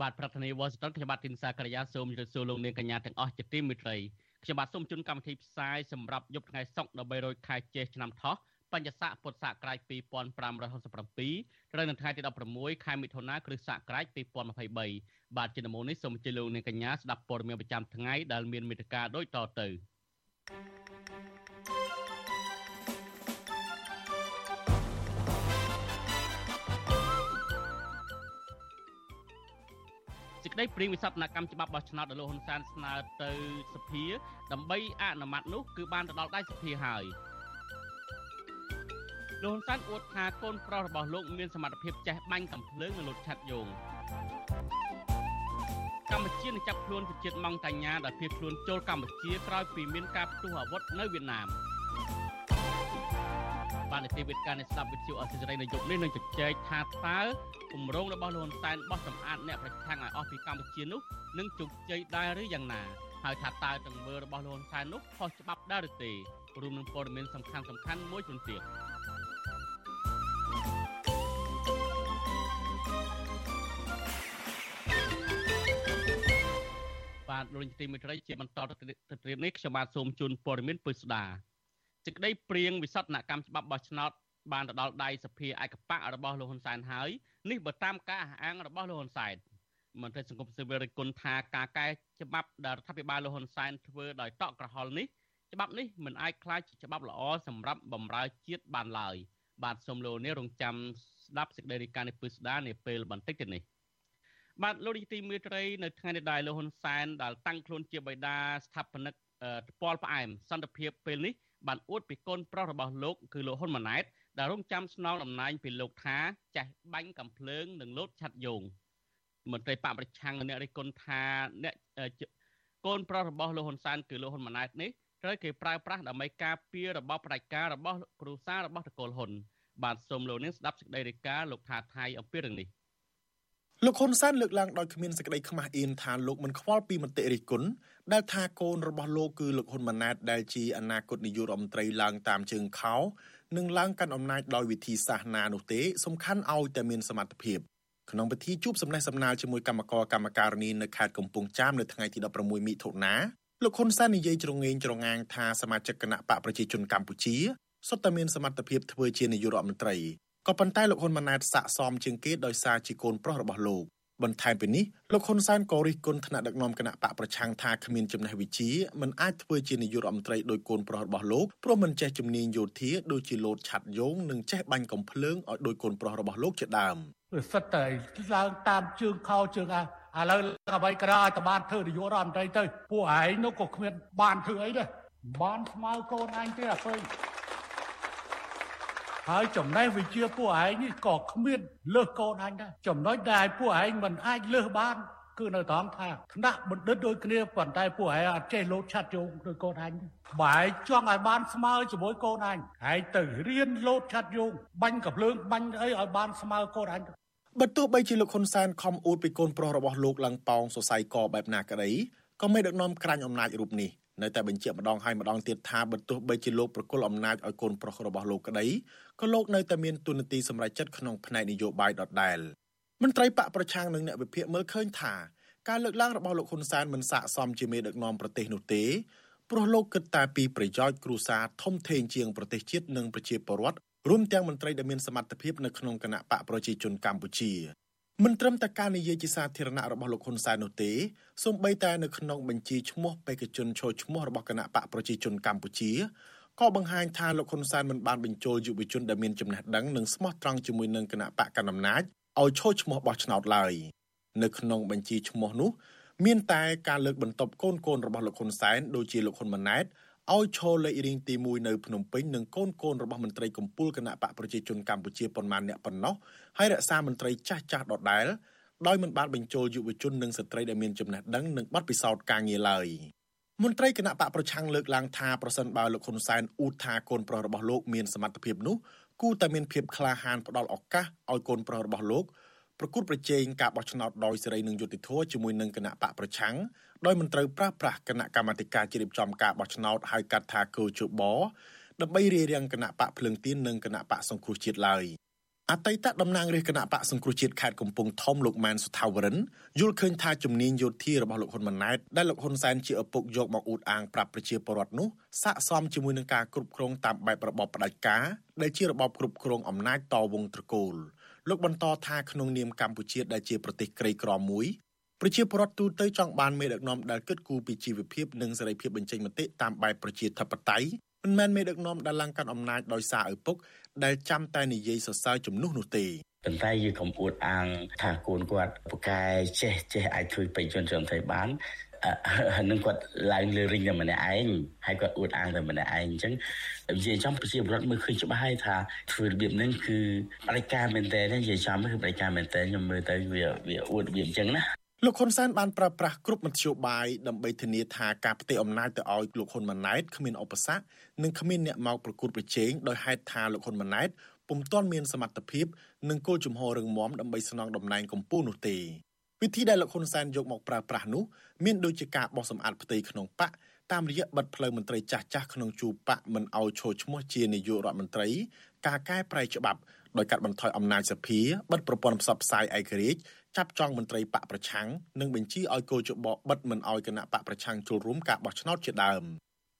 បាទប្រធានាធិបតី Washington ខ្ញុំបាទទីនសាករិយាសូមជម្រាបសួរលោកនាងកញ្ញាទាំងអស់ជាទីមេត្រីខ្ញុំបាទសូមជូនកម្មវិធីផ្សាយសម្រាប់យប់ថ្ងៃសុក្រ13ខែចេសឆ្នាំថោះបញ្ញស័កពុទ្ធសករាជ2567ត្រូវនៅថ្ងៃទី16ខែមិថុនាគ្រិស្តសករាជ2023បាទជាដំបូងនេះសូមអញ្ជើញលោកនាងកញ្ញាស្ដាប់ព័ត៌មានប្រចាំថ្ងៃដែលមានមេត្តាដូចតទៅ សេចក្តីព្រៀងវិសោធនកម្មច្បាប់បោះឆ្នោតដែលលោកហ៊ុនសែនស្នើទៅសភាដើម្បីអនុម័តនោះគឺបានទៅដល់ដៃសភាហើយលោកហ៊ុនសែនអួតថាកូនប្រុសរបស់លោកមានសមត្ថភាពចេះបាញ់កំភ្លើងនៅលោកឆាត់យងកម្ពុជានឹងចាប់ខ្លួនប្រជាជាតិម៉ង់តាញ៉ាដែលភៀសខ្លួនចូលកម្ពុជាក្រោយពីមានការផ្ទុះអាវុធនៅវៀតណាម បាននីតិវិទ្យានៃស្ដាប់វិទ្យុអសិរ័យនៅយប់នេះនឹងជជែកថាតើគម្រោងរបស់លោកហ៊ុនសែនបោះសម្អាតអ្នកប្រឆាំងឲ្យអស់ពីកម្ពុជានោះនឹងជោគជ័យដែរឬយ៉ាងណាហើយថាតើទង្វើរបស់លោកហ៊ុនសែននោះខុសច្បាប់ដែរឬទេរួមនឹងព័ត៌មានសំខាន់សំខាន់មួយចំនួនទៀតបាទលោកនាយកទីមេត្រីជាបន្តទៅត្រៀមនេះខ្ញុំបាទសូមជូនព័ត៌មានពុស្ដា សេចក្តីព្រៀងវិសោធនកម្មច្បាប់បោះឆ្នោតបានទៅដល់ដៃសភាឯកបៈរបស់លោកហ៊ុនសែនហើយនេះបើតាមការអះអាងរបស់លោកហ៊ុនសែនមន្ត្រីសង្គមស៊ីវិលរិះគន់ថាការកែច្បាប់ដែលរដ្ឋាភិបាលលោកហ៊ុនសែនធ្វើដោយតក់ក្រហល់នេះច្បាប់នេះមិនអាចក្លាយជាច្បាប់ល្អសម្រាប់បម្រើជាតិបានឡើយបាទសូមលោកនេះរងចាំស្ដាប់សេចក្តីរាយការណ៍នេះពឹស្ដានាពេលបន្តិចទៀតនេះបាទលោកនាយទីមេត្រីនៅថ្ងៃនេះដែរលោកហ៊ុនសែនដែលតាំងខ្លួនជាបិតាស្ថាបនិកពលផ្អែមសន្តិភាពពេលនេះ បានអួតពីកូនប្រុសរបស់លោកគឺលោកហ៊ុនម៉ាណែតដែលរងចាំស្នងតំណែងពីលោកថាចាស់បាញ់កំភ្លើងនិងលោតឆាត់យងមន្ត្រីបកប្រឆាំងអ្នករិះគន់ថាអ្នកកូនប្រុសរបស់លោកហ៊ុនសែនគឺលោកហ៊ុនម៉ាណែតនេះត្រូវគេប្រើប្រាស់ដើម្បីការពាររបបផ្ដាច់ការរបស់គ្រូសារបស់តកូលហ៊ុនបាទសូមលោកនាងស្ដាប់សេចក្តីរាយការណ៍លោកថាថៃអំពីរឿងនេះ លោកហ៊ុនសែនលើកឡើងដោយគ្មានសេចក្តីខ្មាស់អៀនថាលោកមិនខ្វល់ពីមតិរិះគន់ដែលថាកូនរបស់លោកគឺលោកហ៊ុនម៉ាណែតដែលជាអនាគតនាយករដ្ឋមន្ត្រីឡើងតាមជើងខោនិងឡើងកាន់អំណាចដោយវិធីសាសនានោះទេសំខាន់ឲ្យតែមានសមត្ថភាពក្នុងពិធីជួបសំណេះសំណាលជាមួយគណៈកម្មការកម្មការនីនៅខេត្តកំពង់ចាមនៅថ្ងៃទី16មិថុនាលោកហ៊ុនសែននិយាយច្រងេងច្រងាងថាសមាជិកគណៈបកប្រជាជនកម្ពុជាសុទ្ធតែមានសមត្ថភាពធ្វើជានាយករដ្ឋមន្ត្រី ក៏ប៉ុន្តែលោកហ៊ុនម៉ាណែតស័កសមជាងគេដោយសារជាកូនប្រុសរបស់លោកបន្ថែមពីនេះលោកហ៊ុនសែនក៏រិះគន់ថ្នាក់ដឹកនាំគណៈបកប្រឆាំងថាគ្មានចំណេះវិជ្ជាមិនអាចធ្វើជានាយករដ្ឋមន្ត្រីដោយកូនប្រុសរបស់លោកព្រោះមិនចេះជំនាញយោធាដូចជាលោតឆាត់យងនិងចេះបាញ់កំភ្លើងឲ្យដោយកូនប្រុសរបស់លោកជាដើមវាសិតតែឡើងតាមជើងខោជើងអាឥឡូវអ្វីក្រោយឲ្យតបានធ្វើនាយករដ្ឋមន្ត្រីទៅពួកឯងនោះក៏គ្មានបានធ្វើអីដែរបានស្មើកូនឯងទេអាពេញ ហើយចំណេះវិជាពួកឯងនេះក៏គ្មានលើសកូនអញដែរចំណុចដែលពួកឯងមិនអាចលើសបានគឺនៅត្រង់ថាថ្នាក់បណ្ឌិតដូចគ្នាប៉ុន្តែពួកឯងអត់ចេះលោតឆាត់ជោងដូចកូនអញបែរចង់ឲ្យបានស្មើជាមួយកូនអញហើយទៅរៀនលោតឆាត់យោងបាញ់កំភ្លើងបាញ់អីឲ្យបានស្មើកូនអញបើទោះបីជាលោកហ៊ុនសែនខំអួតពីកូនប្រុសរបស់លោកឡើងប៉ោងសរសៃកបែបណាក្តីក៏មិនដឹកនាំក្រាញ់អំណាចរូបនេះ នៅតែបញ្ជាក់ម្ដងហើយម្ដងទៀតថាបើទោះបីជាលោកប្រគល់អំណាចឲ្យកូនប្រុសរបស់លោកក្តីក៏លោកនៅតែមានទូនាទីសម្រេចចិត្តក្នុងផ្នែកនយោបាយដដែលមន្ត្រីបកប្រឆាំងនិងអ្នកវិភាគមើលឃើញថាការលើកឡើងរបស់លោកហ៊ុនសែនមិនស័ក្តិសមជាមេដឹកនាំប្រទេសនោះទេព្រោះលោកគិតតែពីប្រយោជន៍គ្រួសារធំធេងជាងប្រទេសជាតិនិងប្រជាពលរដ្ឋរួមទាំងមន្ត្រីដែលមានសមត្ថភាពនៅក្នុងគណៈបកប្រជាជនកម្ពុជា មិនត្រឹមតែការនិយាយជាសាធារណៈរបស់លោកហ៊ុនសែននោះទេសូម្បីតែនៅក្នុងបញ្ជីឈ្មោះបេក្ខជនចូលឈ្មោះរបស់គណៈបកប្រជាជនកម្ពុជាក៏បង្ហាញថាលោកហ៊ុនសែនមិនបានបញ្ចូលយុវជនដែលមានចំណេះដឹងនិងស្មោះត្រង់ជាមួយនឹងគណៈបកកណ្ដាលអំណាចឲ្យចូលឈ្មោះបោះឆ្នោតឡើយនៅក្នុងបញ្ជីឈ្មោះនោះ មានតែការលើកបន្ទប់កូនកូនរបស់លោកហ៊ុនសែនដូចជាលោកហ៊ុនម៉ាណែត ឲ្យឈរលេខរៀងទី1នៅភ្នំពេញនិងកូនកូនរបស់មន្ត្រីកម្ពុជាគណៈបកប្រជាជនកម្ពុជាប៉ុន្មានអ្នកប៉ុណ្ណោះហើយរក្សាមន្ត្រីចាស់ចាស់ដដែលដោយមិនបានបញ្ចូលយុវជននិងស្ត្រីដែលមានចំណេះដឹងនិងបទពិសោធន៍ការងារឡើយមន្ត្រីគណៈបកប្រឆាំងលើកឡើងថាប្រសិនបើលោកហ៊ុនសែនអ៊ូថាកូនប្រុសរបស់លោកមានសមត្ថភាពនោះគូតែមានភាពក្លាហានផ្ដល់ឱកាសឲ្យកូនប្រុសរបស់លោកប្រគួតប្រជែងការបោះឆ្នោតដោយសេរីនិងយុត្តិធម៌ជាមួយនឹងគណៈបកប្រឆាំង ដោយមិនត្រូវប្រាស្រ័យគណៈកម្មាធិការជ្រៀបចំការបោះឆ្នោតហៅកាត់ថាកោជបដើម្បីរារាំងគណៈបកភ្លើងទៀននិងគណៈបកសង្គ្រោះជាតិឡើយអតីតតំណាងរាជគណៈបកសង្គ្រោះជាតិខេត្តកំពង់ធំលោកម៉ែនសុថាវរិនយល់ឃើញថាជំនាញយោធារបស់លោកហ៊ុនម៉ាណែតដែលលោកហ៊ុនសែនជាឪពុកយកមកអួតអាងប្រាប់ប្រជាពលរដ្ឋនោះស័ក្តិសមជាមួយនឹងការគ្រប់គ្រងតាមបែបរបបផ្ដាច់ការដែលជារបបគ្រប់គ្រងអំណាចតវងត្រកូលលោកបន្តថាក្នុងនាមកម្ពុជាដែលជាប្រទេសក្រីក្រមួយ ប្រជាពលរដ្ឋទូទៅចង់បានមេដឹកនាំដែលគិតគូរពីជីវភាពនិងសេរីភាពបញ្ចេញមតិតាមបែបប្រជាធិបតេយ្យមិនមែនមេដឹកនាំដែលឡើងកាន់អំណាចដោយសារឪពុកដែលចាំតែនិយាយសរសើរជំនួសនោះទេប៉ុន្តែយើងកុំអួតអាងថាកូនគាត់ពូកែចេះចេះអាចជួយប្រជាជនជនទៅបានហើយនឹងគាត់ឡើងលើរិញតែម្នាក់ឯងហើយគាត់អួតអាងតែម្នាក់ឯងអញ្ចឹងនិយាយចំប្រជាពលរដ្ឋមើលឃើញច្បាស់ហើយថាធ្វើរបៀបហ្នឹងគឺបរិការមែនតើនិយាយចំគឺបរិការមែនតើខ្ញុំមើលទៅវាវាអួតរបៀបអញ្ចឹងណា លោកហ៊ុនសែនបានប្រើប្រាស់គ្រប់មធ្យោបាយដើម្បីធានាថាការផ្ទេរអំណាចទៅឲ្យលោកហ៊ុនម៉ាណែតគ្មានឧបសគ្គនិងគ្មានអ្នកមកប្រគួតប្រជែងដោយហេតុថាលោកហ៊ុនម៉ាណែតពុំទាន់មានសមត្ថភាពនិងគោលជំហររឹងមាំដើម្បីស្នងតំណែងកម្ពុជានោះទេវិធីដែលលោកហ៊ុនសែនយកមកប្រើប្រាស់នោះមានដូចជាការបោះសម្អាតផ្ទៃក្នុងបកតាមរយៈបិទផ្លូវមន្ត្រីចាស់ចាស់ក្នុងជួរបកមិនឲ្យឈរឈ្មោះជានាយករដ្ឋមន្ត្រី ការកែប្រែច្បាប់ដោយកាត់បន្ថយអំណាចសភាបិទប្រព័ន្ធផ្សព្វផ្សាយឯករាជ្យ ចាប់ចងមន្ត្រីបកប្រឆាំងនិងបញ្ជាឲ្យគោចបបិទមិនឲ្យគណៈបកប្រឆាំងចូលរួមការបោះឆ្នោតជាដើម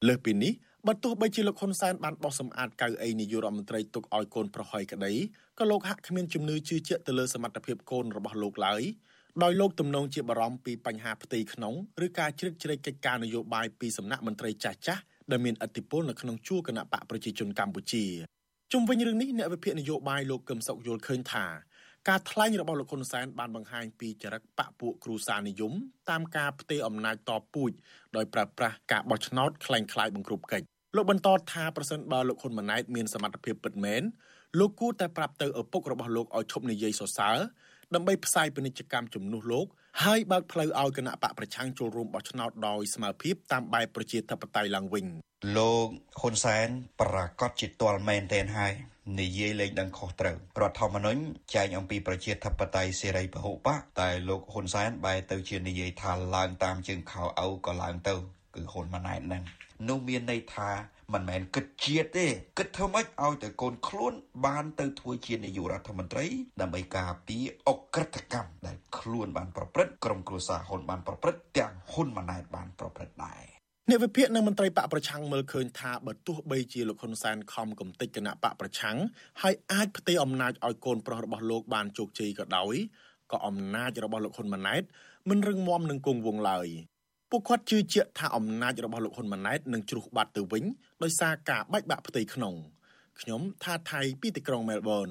លើសពីនេះបើទោះបីជាលោកហ៊ុនសែនបានបោះសម្អាតកៅអីនាយករដ្ឋមន្ត្រីទុកឲ្យកូនប្រហ័យក្តីក៏លោកហាក់គ្មានជំនឿជឿជាក់ទៅលើសមត្ថភាពកូនរបស់លោកឡើយដោយលោកទំនងជាបារម្ភពីបញ្ហាផ្ទៃក្នុងឬការជ្រៀតជ្រែកកិច្ចការនយោបាយពីសំណាក់មន្ត្រីចាស់ចាស់ដែលមានឥទ្ធិពលនៅក្នុងជួរគណៈបកប្រជាជនកម្ពុជាជុំវិញរឿងនេះអ្នកវិភាគនយោបាយលោកកឹមសុខយល់ឃើញថា ការថ្លែងរបស់លោកហ៊ុនសែនបានបង្ហាញពីចរិតបកពួកគ្រូសានិយមតាមការផ្ទេរអំណាចតពូជដោយប្រើប្រាស់ការបោះឆ្នោតខ្លាំងខ្លាយបង្ក្រប់កិច្ចលោកបន្តថាប្រសិនបើលោកហ៊ុនម៉ាណែតមានសមត្ថភាពពិតមែនលោកគួរតែប្រាប់ទៅឪពុករបស់លោកឲ្យឈប់និយាយសរសើរដើម្បីផ្សាយពាណិជ្ជកម្មជំនួសលោកហើយបើកផ្លូវឲ្យគណៈបកប្រឆាំងចូលរួមបោះឆ្នោតដោយស្មើភាពតាមបែបប្រជាធិបតេយ្យឡើងវិញលោកហ៊ុនសែនប្រកាសជាទាល់មែនទែនហើយ និយាយលេងដឹងខុសត្រូវរដ្ឋធម្មនុញ្ញចែងអំពីប្រជាធិបតេយ្យសេរីពហុបកតែលោកហ៊ុនសែនបែរទៅជានិយាយថាឡើងតាមជើងខោអ៊ូក៏ឡើងទៅគឺហ៊ុនម៉ាណែតហ្នឹងនោះមានន័យថាមិនមែនគិតជាតិទេគិតធ្វើម៉េចឲ្យតែកូនខ្លួនបានទៅធ្វើជានាយករដ្ឋមន្ត្រីដើម្បីការពារអក្រិតកម្មដែលខ្លួនបានប្រព្រឹត្តក្រុមគ្រួសារហ៊ុនបានប្រព្រឹត្តទាំងហ៊ុនម៉ាណែតបានប្រព្រឹត្តដែរ អ្នកវិភាគនិងមន្ត្រីបកប្រឆាំងមើលឃើញថាបើទោះបីជាលោកហ៊ុនសែនខំកំទេចគណៈបកប្រឆាំងហើយអាចផ្ទេរអំណាចឲ្យកូនប្រុសរបស់លោកបានជោគជ័យក៏ដោយក៏អំណាចរបស់លោកហ៊ុនម៉ាណែតមិនរឹងមាំនឹងគង់វង្សឡើយពួកគាត់ជឿជាក់ថាអំណាចរបស់លោកហ៊ុនម៉ាណែតនឹងជ្រុះបាត់ទៅវិញដោយសារការបែកបាក់ផ្ទៃក្នុងខ្ញុំថាថៃពីទីក្រុងមែលប៊ន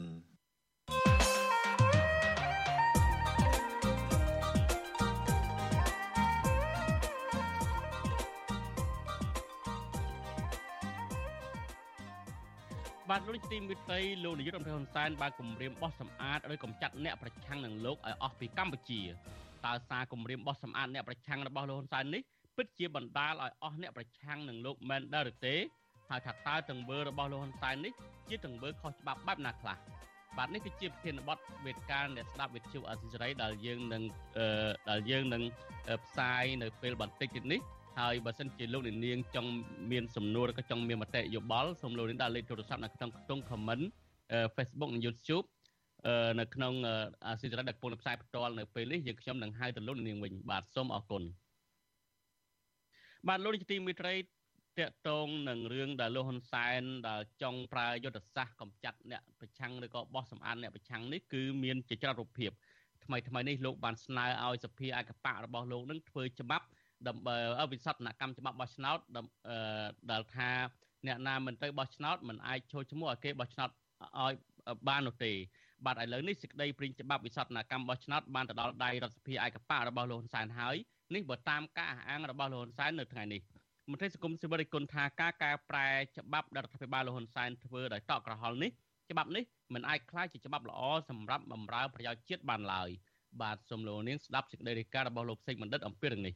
បាទលោកទីមិត្តរីលោកនាយករដ្ឋមន្ត្រីហ៊ុនសែនបានគម្រាមបោះសម្អាតឬកំចាត់អ្នកប្រឆាំងនឹងលោកឲ្យអស់ពីកម្ពុជាតើសារគម្រាមបោះសម្អាតអ្នកប្រឆាំងរបស់លោកហ៊ុនសែននេះពិតជាបណ្ដាលឲ្យអស់អ្នកប្រឆាំងនឹងលោកមែនដែរឬទេហើយថាតើទង្វើរបស់លោកហ៊ុនសែននេះជាទង្វើខុសច្បាប់បែបណាខ្លះបាទនេះគឺជាប្រធានបទវេទិកាអ្នកស្ដាប់វិទ្យុអសិរ័យដែលយើងនឹងដែលយើងនឹងផ្សាយនៅពេលបន្តិចទៀតនេះ ហើយបើសិនជាលោកនាងចង់មានសំណួរឬក៏ចង់មានមតិយោបល់សូមលោកនាងដាក់លេខទូរស័ព្ទនៅក្នុងខ្ទង់ comment Facebook និង YouTube នៅក្នុងអាស៊ីសេរីដែលកំពុងផ្សាយផ្ទាល់នៅពេលនេះយើងខ្ញុំនឹងហៅទៅលោកនាងវិញបាទសូមអរគុណបាទលោកនាយកទីមេត្រីតកតងនឹងរឿងដែលលោកហ៊ុនសែនដែលចង់ប្រើយុទ្ធសាស្ត្រកំចាត់អ្នកប្រឆាំងឬក៏បោះសម្អាតអ្នកប្រឆាំងនេះគឺមានជាច្រើនរូបភាពថ្មីថ្មីនេះលោកបានស្នើឲ្យសភាឯកបៈរបស់លោកនឹងធ្វើច្បាប់ ដើម្បីវិសោធនកម្មច្បាប់បោះឆ្នោតដែលថាអ្នកណាមិនទៅបោះឆ្នោតមិនអាចចូលឈ្មោះឲ្យគេបោះឆ្នោតឲ្យបាននោះទេបាទឥឡូវនេះសេចក្តីព្រិញច្បាប់វិសោធនកម្មបោះឆ្នោតបានទៅដល់ដៃរដ្ឋសភាឯកបៈរបស់លោកហ៊ុនសែនហើយនេះបើតាមការអះអាងរបស់លោកហ៊ុនសែននៅថ្ងៃនេះមន្ត្រីសង្គមស៊ីវិលរិះគន់ថាការកែប្រែច្បាប់ដែលរដ្ឋាភិបាលលោកហ៊ុនសែនធ្វើដោយតក់ក្រហល់នេះច្បាប់នេះមិនអាចក្លាយជាច្បាប់ល្អសម្រាប់បម្រើប្រយោជន៍ជាតិបានឡើយបាទសូមលោកនាងស្ដាប់សេចក្តីរាយការណ៍របស់លោកសេកបណ្ឌិតអំពីរឿងនេះ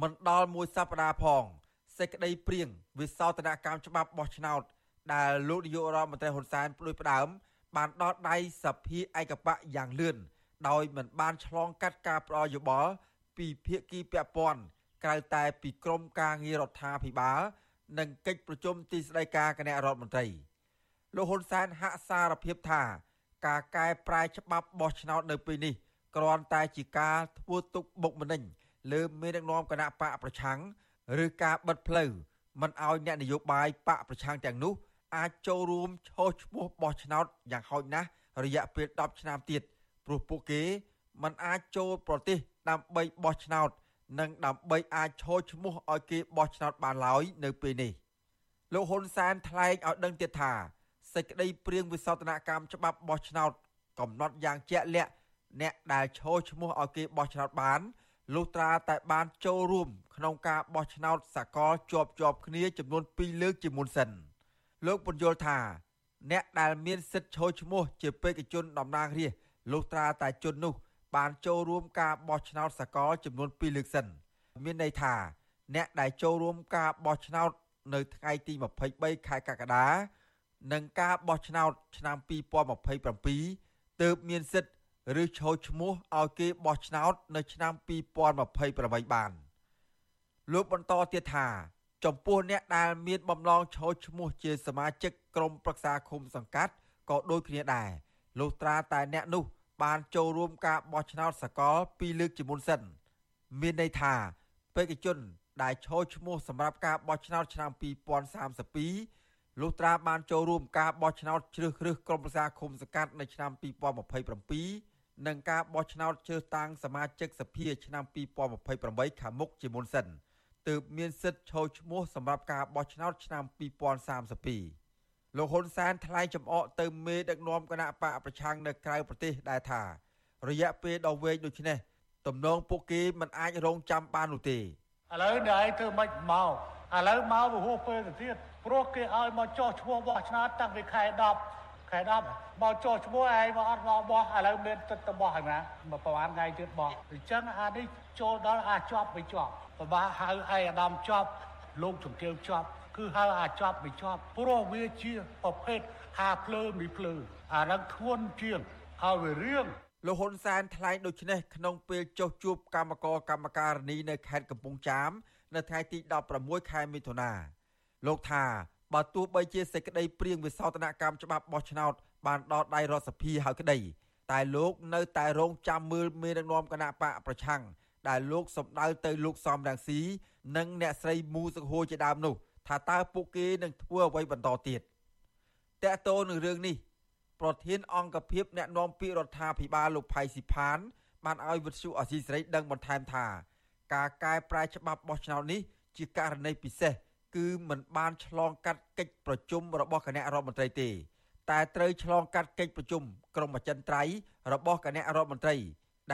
មិនដល់មួយសប្តាហ៍ផងសេចក្តីព្រៀងវិសោធនកម្មច្បាប់បោះឆ្នោត ដែលលោកនាយករដ្ឋមន្ត្រីហ៊ុនសែនផ្ដួចផ្ដើម បានដល់ដៃសភាឯកបៈយ៉ាងលឿនដោយមិនបានឆ្លងកាត់ការផ្ដល់យោបល់ពីភាគីពាក់ព័ន្ធក្រៅតែពីក្រមការងាររដ្ឋាភិបាល និងកិច្ចប្រជុំទីស្តីការគណៈរដ្ឋមន្ត្រីលោកហ៊ុនសែនហាក់សារភាពថា ការកែប្រែច្បាប់បោះឆ្នោតនៅពេលនេះគ្រាន់តែជាការធ្វើទុកបុកម្នេញ លើមេដឹកនាំគណៈបកប្រឆាំងឬការបិទផ្លូវមិនឲ្យអ្នកនយោបាយបកប្រឆាំងទាំងនោះអាចចូលរួមឈោះឈ្មោះបោះឆ្នោតយ៉ាងហោចណាស់រយៈពេល10ឆ្នាំទៀតព្រោះពួកគេមិនអាចចូលប្រទេសដើម្បីបោះឆ្នោត និងដើម្បីអាចឈរឈ្មោះឲ្យគេបោះឆ្នោតបានឡើយនៅពេលនេះលោកហ៊ុនសែនថ្លែងឲ្យដឹងទៀតថាសេចក្តីព្រៀងវិសោធនកម្មច្បាប់បោះឆ្នោត កំណត់យ៉ាងជាក់លាក់អ្នកដែលឈរឈ្មោះឲ្យគេបោះឆ្នោតបាន លុះត្រាតែបានចូលរួមក្នុងការបោះឆ្នោតសកលជាប់ជាប់គ្នាចំនួន2លើកជាមុនសិនលោកបញ្យល់ថា អ្នកដែលមានសិទ្ធិឈរឈ្មោះជាបេក្ខជនតំណាងរាស្ត្រលុះត្រាតែជននោះ បានចូលរួមការបោះឆ្នោតសកលចំនួន2លើកសិន មានន័យថា អ្នកដែលចូលរួមការបោះឆ្នោតនៅថ្ងៃទី23ខែកក្កដានិងការបោះឆ្នោតឆ្នាំ2027ទើបមានសិទ្ធិ ឬឈោឈ្មោះឲ្យគេបោះឆ្នោតនៅឆ្នាំ2028បានលោកបន្តទៀតថាចំពោះអ្នកដែលមានបំណងឈោឈ្មោះជាសមាជិកក្រុមប្រឹក្សាឃុំសង្កាត់ក៏ដូចគ្នាដែរលុះត្រាតែអ្នកនោះបានចូលរួមការបោះឆ្នោតសកលពីរលើកជាមុនសិនមានន័យថាបេក្ខជនដែលឈរឈ្មោះសម្រាប់ការបោះឆ្នោតឆ្នាំ2032លុះត្រាបានចូលរួមការបោះឆ្នោតជ្រើសរើសក្រុមប្រឹក្សាឃុំសង្កាត់នៅឆ្នាំ2027 និងការបោះឆ្នោតជ្រើសតាំងសមាជិកសភាឆ្នាំ2028ខាងមុខជាមុនសិនទើបមានសិទ្ធិឈរឈ្មោះសម្រាប់ការបោះឆ្នោតឆ្នាំ2032លោកហ៊ុនសែនថ្លែងចំអកទៅមេដឹកនាំគណៈបកប្រឆាំងនៅក្រៅប្រទេសដែរថា រយៈពេលដ៏វែងដូចនេះទំនងពួកគេមិនអាចរងចាំបាននោះទេឥឡូវនេះឯងធ្វើម៉េចមកឥឡូវមកពហុពេលទៅទៀតព្រោះគេឲ្យមកចោះឈ្មោះបោះឆ្នោតតាំងពីខែ10 ខែ10មកចោះឈ្មោះឯងមកអត់មកបោះឥឡូវមានទឹកទៅបោះហើយណាមកប្រហែលថ្ងៃទៀតបោះអញ្ចឹងអានេះចូលដល់អាចជាប់មិនជាប់ប្របាហៅឯអាដាមជាប់លោកជំទាវជាប់គឺហៅអាចប់មិនជាប់ព្រោះវាជាប្រភេទហាភ្លើមីភ្លើអានឹងធ្ងន់ជាងហើយវារៀងលោកហ៊ុនសែនថ្លែងដូចនេះក្នុងពេលចុះជួបកម្មករកម្មការនីនៅខេត្តកំពង់ចាម នៅថ្ងៃទី16ខែមិថុនាលោកថា បើទោះបីជាសេចក្តីព្រៀងវិសោធនកម្មច្បាប់បោះឆ្នោតបានដល់ដៃរដ្ឋសភាហើយក្តីតែលោកនៅតែរងចាំមើលមេដឹកនាំគណៈបកប្រឆាំងដែលលោកសម្ដៅទៅលោកសំរងស៊ីនិងអ្នកស្រីមូសុខួរជាដើមនោះ ថាតើពួកគេនឹងធ្វើអ្វីបន្តទៀតតើតើនឹងរឿងនេះប្រធានអង្គភិបអ្នកណែនាំពាក្យរដ្ឋាភិបាលលោកផៃស៊ីផាន បានឲ្យវិទ្យុអសីសេរីដឹងបន្ថែមថា ការកែប្រែច្បាប់បោះឆ្នោតនេះជាករណីពិសេស គឺមិនបានឆ្លងកាត់កិច្ចប្រជុំរបស់គណៈរដ្ឋមន្ត្រីទេ តែត្រូវឆ្លងកាត់កិច្ចប្រជុំក្រុមអចិន្ត្រៃយ៍របស់គណៈរដ្ឋមន្ត្រី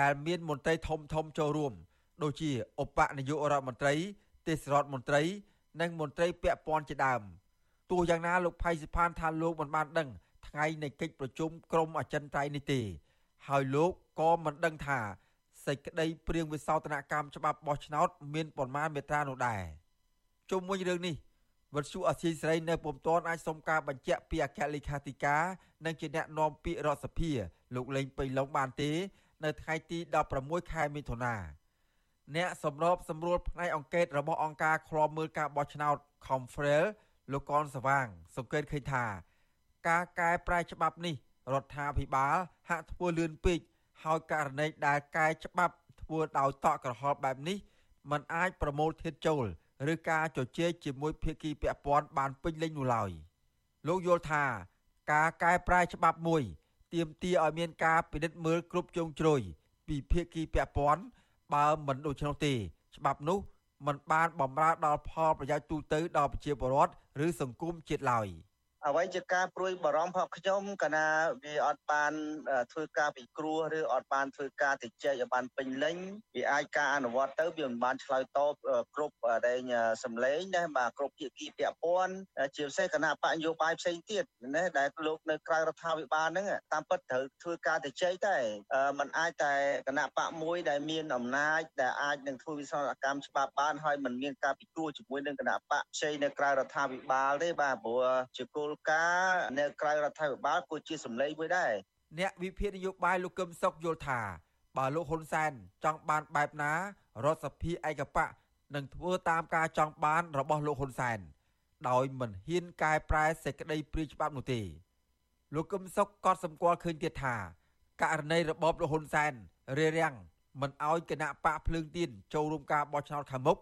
ដែលមានមន្ត្រីធំធំចូលរួម ដូចជាឧបនាយករដ្ឋមន្ត្រីទេសរដ្ឋមន្ត្រី និងមន្ត្រីពាក់ព័ន្ធជាដើមទោះយ៉ាងណាលោកផៃសិផានថាលោកមិនបានដឹងថ្ងៃនៃកិច្ចប្រជុំក្រុមអចិន្ត្រៃយ៍នេះទេ ហើយលោកក៏មិនដឹងថាសេចក្តីព្រៀងវិសោធនកម្មច្បាប់បោះឆ្នោត មានប៉ុន្មានមេត្រានោះដែរ ជុំវិញរឿងនេះវត្តសុអសីស្រីនៅពុំទាន់អាចសុំការបញ្ជាក់ពីអគ្គលេខាធិការនិងជាអ្នកនាំពាក្យរដ្ឋសភាលោកលេងពេញឡុងបានទេ នៅថ្ងៃទី16ខែមិថុនាអ្នកសម្របសម្រួលផ្នែកអង្កេតរបស់អង្គការឃ្លាំមើលការបោះឆ្នោត Confrel លោកកនសវាង សង្កេតឃើញថា ការកែប្រែច្បាប់នេះរដ្ឋាភិបាលហាក់ធ្វើលឿនពេកហើយករណីដែលកែច្បាប់ធ្វើដោយតក់ក្រហល់បែបនេះมันអាចប្រមូលធាតុចូល ឬការជជែកជាមួយភាគីពាក់ព័ន្ធបានពេញលេញនោះឡើយលោកយល់ថាការកែប្រែច្បាប់មួយទាមទារឲ្យមានការពិនិត្យមើលគ្រប់ជ្រុងជ្រោយពីភាគីពាក់ព័ន្ធបើមិនដូច្នោះទេ ច្បាប់នោះมันបានបំរើដល់ផលប្រយោជន៍ទូទៅដល់ប្រជាពលរដ្ឋឬសង្គមជាតិឡើយ អ្វីជាការព្រួយបារម្ភរបស់ខ្ញុំកាលណាវាអត់បានធ្វើការពិគ្រោះឬអត់បានធ្វើការតិចឲ្យបានពេញលេញវាអាចការអនុវត្តទៅវាមិនបានឆ្លើយតបគ្រប់ដែលសម្លេងណាបាទគ្រប់ភាគីពាក់ព័ន្ធជាពិសេសគណៈបកនយោបាយផ្សេងទៀតណាដែលលោកនៅក្រៅរដ្ឋាភិបាលហ្នឹងតាមពិតត្រូវធ្វើការតិចតែมันអាចតែគណៈបកមួយដែលមានអំណាចដែលអាចនឹងធ្វើវិសោធនកម្មច្បាប់បានហើយมันមានការពិគ្រោះជាមួយនឹងគណៈបកផ្សេងនៅក្រៅរដ្ឋាភិបាលទេបាទព្រោះជាគោល ការណ៍នៅក្រៅរដ្ឋាភិបាលគួរជាសម្លេងមួយដែរអ្នកវិភាគនយោបាយលោកកឹមសុខយល់ថា បើលោកហ៊ុនសែនចង់បានបែបណារដ្ឋសភាឯកបៈនឹងធ្វើតាមការចង់បានរបស់លោកហ៊ុនសែនដោយមិនហ៊ានកែប្រែសេចក្តីព្រាយច្បាប់នោះទេលោកកឹមសុខក៏សម្គាល់ឃើញទៀតថាករណីរបបលោកហ៊ុនសែនរារាំងមិនអោយគណៈបកភ្លើងទៀនចូលរួមការបោះឆ្នោតខាងមុខ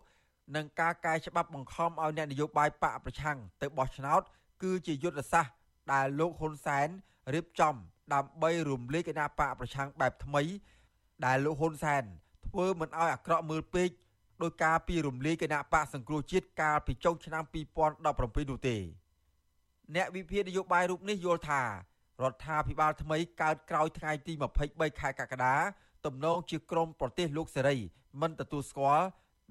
និងការកែច្បាប់បង្ខំឲ្យអ្នកនយោបាយបកប្រឆាំងទៅបោះឆ្នោត គឺជាយុទ្ធសាស្ត្រដែលលោកហ៊ុនសែនរៀបចំ ដើម្បីរំលាយគណៈបកប្រឆាំងបែបថ្មី ដែលលោកហ៊ុនសែនធ្វើមិនឲ្យអាក្រក់មើលពេកដោយការពីរំលាយគណៈបកសង្គ្រោះជាតិកាលពីចុងឆ្នាំ2017នោះទេ អ្នកវិភាគនយោបាយរូបនេះយល់ថារដ្ឋាភិបាលថ្មីកើតក្រោយថ្ងៃទី23ខែកក្កដាទំនងជាក្រមប្រទេសលោកសេរីមិនទទួលស្គាល់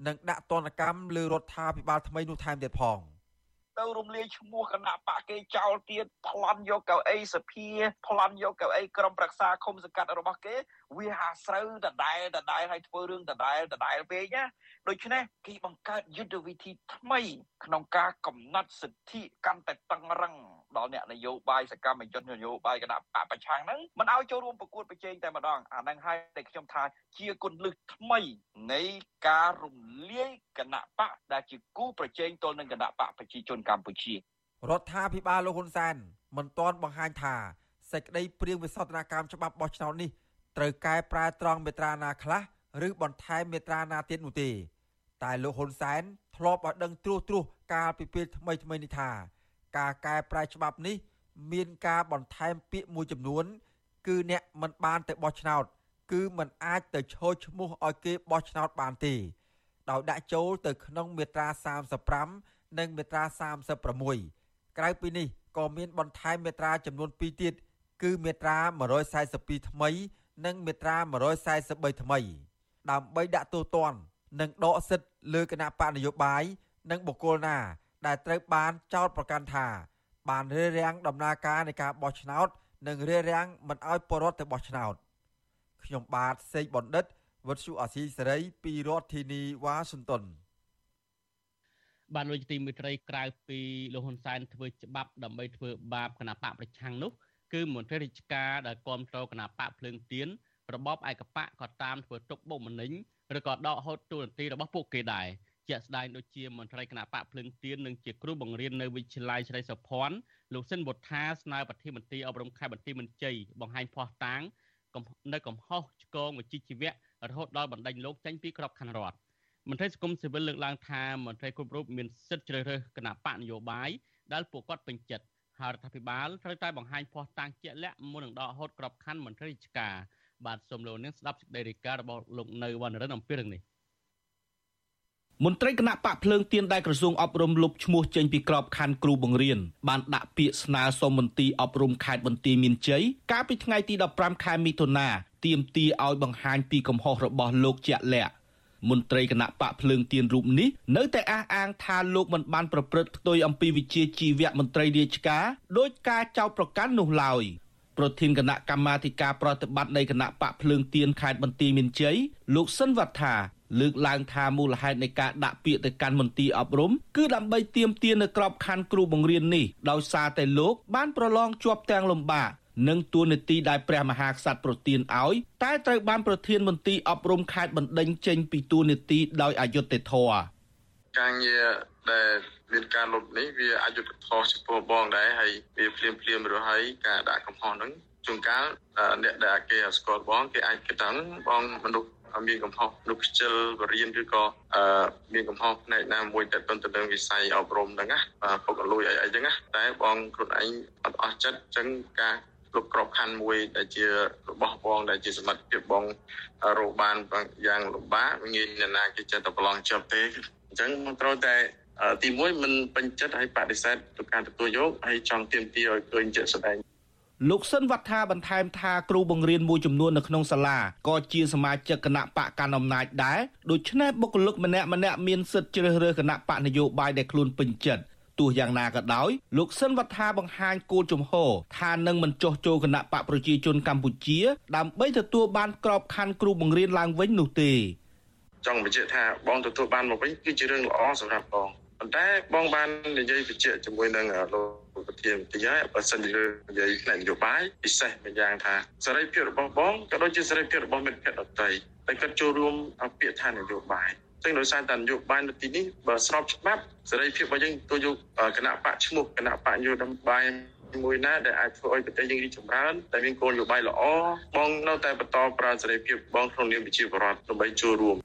និងដាក់ទណ្ឌកម្មលើរដ្ឋាភិបាលថ្មីនោះថែមទៀតផង។ ទៅរំលាយឈ្មោះគណៈបកគេចោលទៀតប្លន់យកកៅអីសភាប្លន់យកកៅអីក្រុមប្រឹក្សាឃុំសង្កាត់របស់គេ វាហាស្រូវដដែលដដែលឲ្យធ្វើរឿងដដែលដដែលពេកណាដូច្នេះគេបង្កើតយុទ្ធវិធីថ្មី ក្នុងការកំណត់សិទ្ធិកាន់តែតឹងរឹងដល់អ្នកនយោបាយសកម្មជននយោបាយគណៈបកប្រឆាំងហ្នឹងមិនឲ្យចូលរួមប្រកួតប្រជែងតែម្ដងអាហ្នឹងហើយដែលខ្ញុំថាជាគុណលឹះថ្មី នៃការរំលាយគណៈបកដែលជាគូប្រជែងទល់នឹងគណៈបកប្រជាជនកម្ពុជារដ្ឋាភិបាលលោកហ៊ុនសែនមិនទាន់បង្ហាញថាសេចក្តីព្រៀងវិសោធនកម្មច្បាប់បោះឆ្នោតនេះ ត្រូវកែប្រែត្រង់មេត្រាណាខ្លះឬបន្ថែមមេត្រាណាទៀតនោះទេ តែលោកហ៊ុនសែនធ្លាប់ឲ្យដឹងត្រួសត្រាសកាលពីពេលថ្មីថ្មីនេះថា ការកែប្រែច្បាប់នេះ មានការបន្ថែមពាក្យមួយចំនួន គឺអ្នកមិនបានទៅបោះឆ្នោត គឺមិនអាចទៅឈរឈ្មោះឲ្យគេបោះឆ្នោតបានទេដោយដាក់ចូលទៅក្នុងមាត្រា35និងមាត្រា36ក្រៅពីនេះក៏មានបន្ថែមមាត្រាចំនួន2ទៀតគឺមាត្រា142ថ្មី និងមាត្រា143ថ្មី ដើម្បីដាក់ទោសទណ្ឌនិងដកសិទ្ធិលើគណៈបកនយោបាយនិងបុគ្គលណា ដែលត្រូវបានចោទប្រកាន់ថា បានរារាំងដំណើរការនៃការបោះឆ្នោត និងរារាំងមិនឲ្យពលរដ្ឋទៅបោះឆ្នោតខ្ញុំបាទសេកបណ្ឌិតវុទ្ធុអាស៊ីសេរីពីរដ្ឋធានីវ៉ាស៊ីនតោនបានលោកទីមិត្តរីក្រៅពីលោកហ៊ុនសែនធ្វើច្បាប់ដើម្បីធ្វើបាបគណៈបកប្រឆាំងនោះ គឺមន្ត្រីរាជការដែលគ្រប់គ្រងគណៈបកភ្លើងទៀនរបបឯកបកក៏តាមធ្វើទុកបុកម្នេញឬក៏ដកហូតទូរនទីរបស់ពួកគេដែរជាក់ស្ដែងដូចជាមន្ត្រីគណៈបកភ្លឹងទៀននិងជាគ្រូបង្រៀននៅវិទ្យាល័យស្រីសុភ័ណ្ឌលោកសិនវុធាស្នើប្រធានមន្ត្រីអប់រំខេត្តបន្ទាយមានជ័យបង្ហាញភ័ស្តុតាងនៅកំហុសឆ្គងវិជ្ជាជីវៈរហូតដល់បណ្ដេញលោកចេញពីក្របខ័ណ្ឌរដ្ឋមន្ត្រីសង្គមស៊ីវិលលើកឡើងថាមន្ត្រីគ្រប់រូបមានសិទ្ធិជ្រើសរើសគណៈបកនយោបាយដែលពួកគាត់ពេញចិត្ត ហើយរដ្ឋាភិបាលត្រូវតែបង្ហាញភ័ស្តុតាងជាក់លាក់មុននឹងដកហូតក្របខ័ណ្ឌមន្ត្រីរាជការបាទសូមលោកនាងស្ដាប់សេចក្តីរាយការណ៍របស់លោកនៅវណ្ណរិនអំពីរឿងនេះមន្ត្រីគណៈបកភ្លើងទៀនដែលក្រសួងអប់រំលុបឈ្មោះចេញពីក្របខ័ណ្ឌគ្រូបង្រៀនបានដាក់ពាក្យស្នើសុំមន្ទីរអប់រំខេត្តបន្ទាយមានជ័យកាលពីថ្ងៃទី15ខែមិថុនាទាមទារឲ្យបង្ហាញពីកំហុសរបស់លោកជាក់លាក់ មន្ត្រីគណៈបកភ្លើងទៀនរូបនេះនៅតែអះអាងថាលោកមិនបានប្រព្រឹត្តផ្ទុយអំពីវិជាជីវៈមន្ត្រីរាជការដោយការចោទប្រកាន់នោះឡើយប្រធានគណៈកម្មាធិការប្រតិបត្តិនៃគណៈបកភ្លើងទៀនខេត្តបន្ទាយមានជ័យលោកសិនវត្ថាលើកឡើងថាមូលហេតុនៃការដាក់ពាក្យទៅកាន់មន្ទីរអប់រំគឺដើម្បីទាមទារនៅក្របខ័ណ្ឌគ្រូបង្រៀននេះដោយសារតែលោកបានប្រឡងជាប់ទាំងលំបាក និងទួលនីតិដែលព្រះមហាក្សត្រប្រទានឲ្យតែត្រូវបានប្រធានមន្ទីរអប់រំខេត្តបណ្ដេញចេញពីទួលនីតិដោយអយុត្តិធម៌ការងារដែលមានការលុបនេះវាអយុត្តិធម៌ចំពោះបងដែរហើយវាភ្លាមភ្លាមរហ័យការដាក់កំហុសហ្នឹងជួនកាលអ្នកដែលគេស្គាល់បងគេអាចគិតថាបងមនុស្សមានកំហុសនុខ្ជិលបរៀនឬក៏មានកំហុសផ្នែកណាមួយតែទៅទៅនឹងវិស័យអប់រំហ្នឹងណាពុកលួយអីអីចឹងណាតែបងខ្លួនឯងអត់អស់ចិត្តចឹងការ គ្រប់ក្របខ័ណ្ឌមួយដែលជារបស់បងដែលជាសមត្ថភាពបងរកបានយ៉ាងលំបាកងាយអ្នកណាគេចេះតែប្រឡងជាប់ទេអញ្ចឹងបងត្រូវតែទី1មិនពេញចិត្តហើយបដិសេធទៅការទទួលយកហើយចង់ទាមទារឲ្យឃើញជាក់ស្ដែងលោកសិនវត្ថាបន្ថែមថាគ្រូបង្រៀនមួយចំនួននៅក្នុងសាលាក៏ជាសមាជិកគណៈបកកណ្ដាលអំណាចដែរដូច្នេះបុគ្គលិកម្នាក់ម្នាក់មានសិទ្ធិជ្រើសរើសគណៈបកនយោបាយដែលខ្លួនពេញចិត្ត ទោះយ៉ាងណាក៏ដោយលោកសិនវត្ថាបង្ហាញគោលជំហរថានឹងមិនចោះចូលគណៈបកប្រជាជនកម្ពុជា ដើម្បីទទួលបានក្របខ័ណ្ឌគ្រូបង្រៀនឡើងវិញនោះទេចង់បញ្ជាក់ថាបងទទួលបានមកវិញគឺជារឿងល្អសម្រាប់បងប៉ុន្តែបងបាននិយាយបញ្ជាក់ជាមួយនឹងលោកប្រធានទីហើយបើសិនជានិយាយផ្នែកនយោបាយពិសេសម្យ៉ាងថាសេរីភាពរបស់បងក៏ដូចជាសេរីភាពរបស់មិត្តភ័ក្តិដទៃតែគាត់ចូលរួមពាក្យថានយោបាយ ซึ่งដោយសារតែនយោបាយនៅទីនេះបើស្របច្បាប់សេរីភាពរបស់យើងទៅយកគណៈបកឈ្មោះគណៈបកនយោបាយមួយណាដែលអាចធ្វើឲ្យប្រទេសយើងរីកចម្រើនតែមានគោលនយោបាយល្អបងនៅតែបន្តប្រើសេរីភាពបងក្នុងនាមជាប្រជាពលរដ្ឋដើម្បីចូលរួម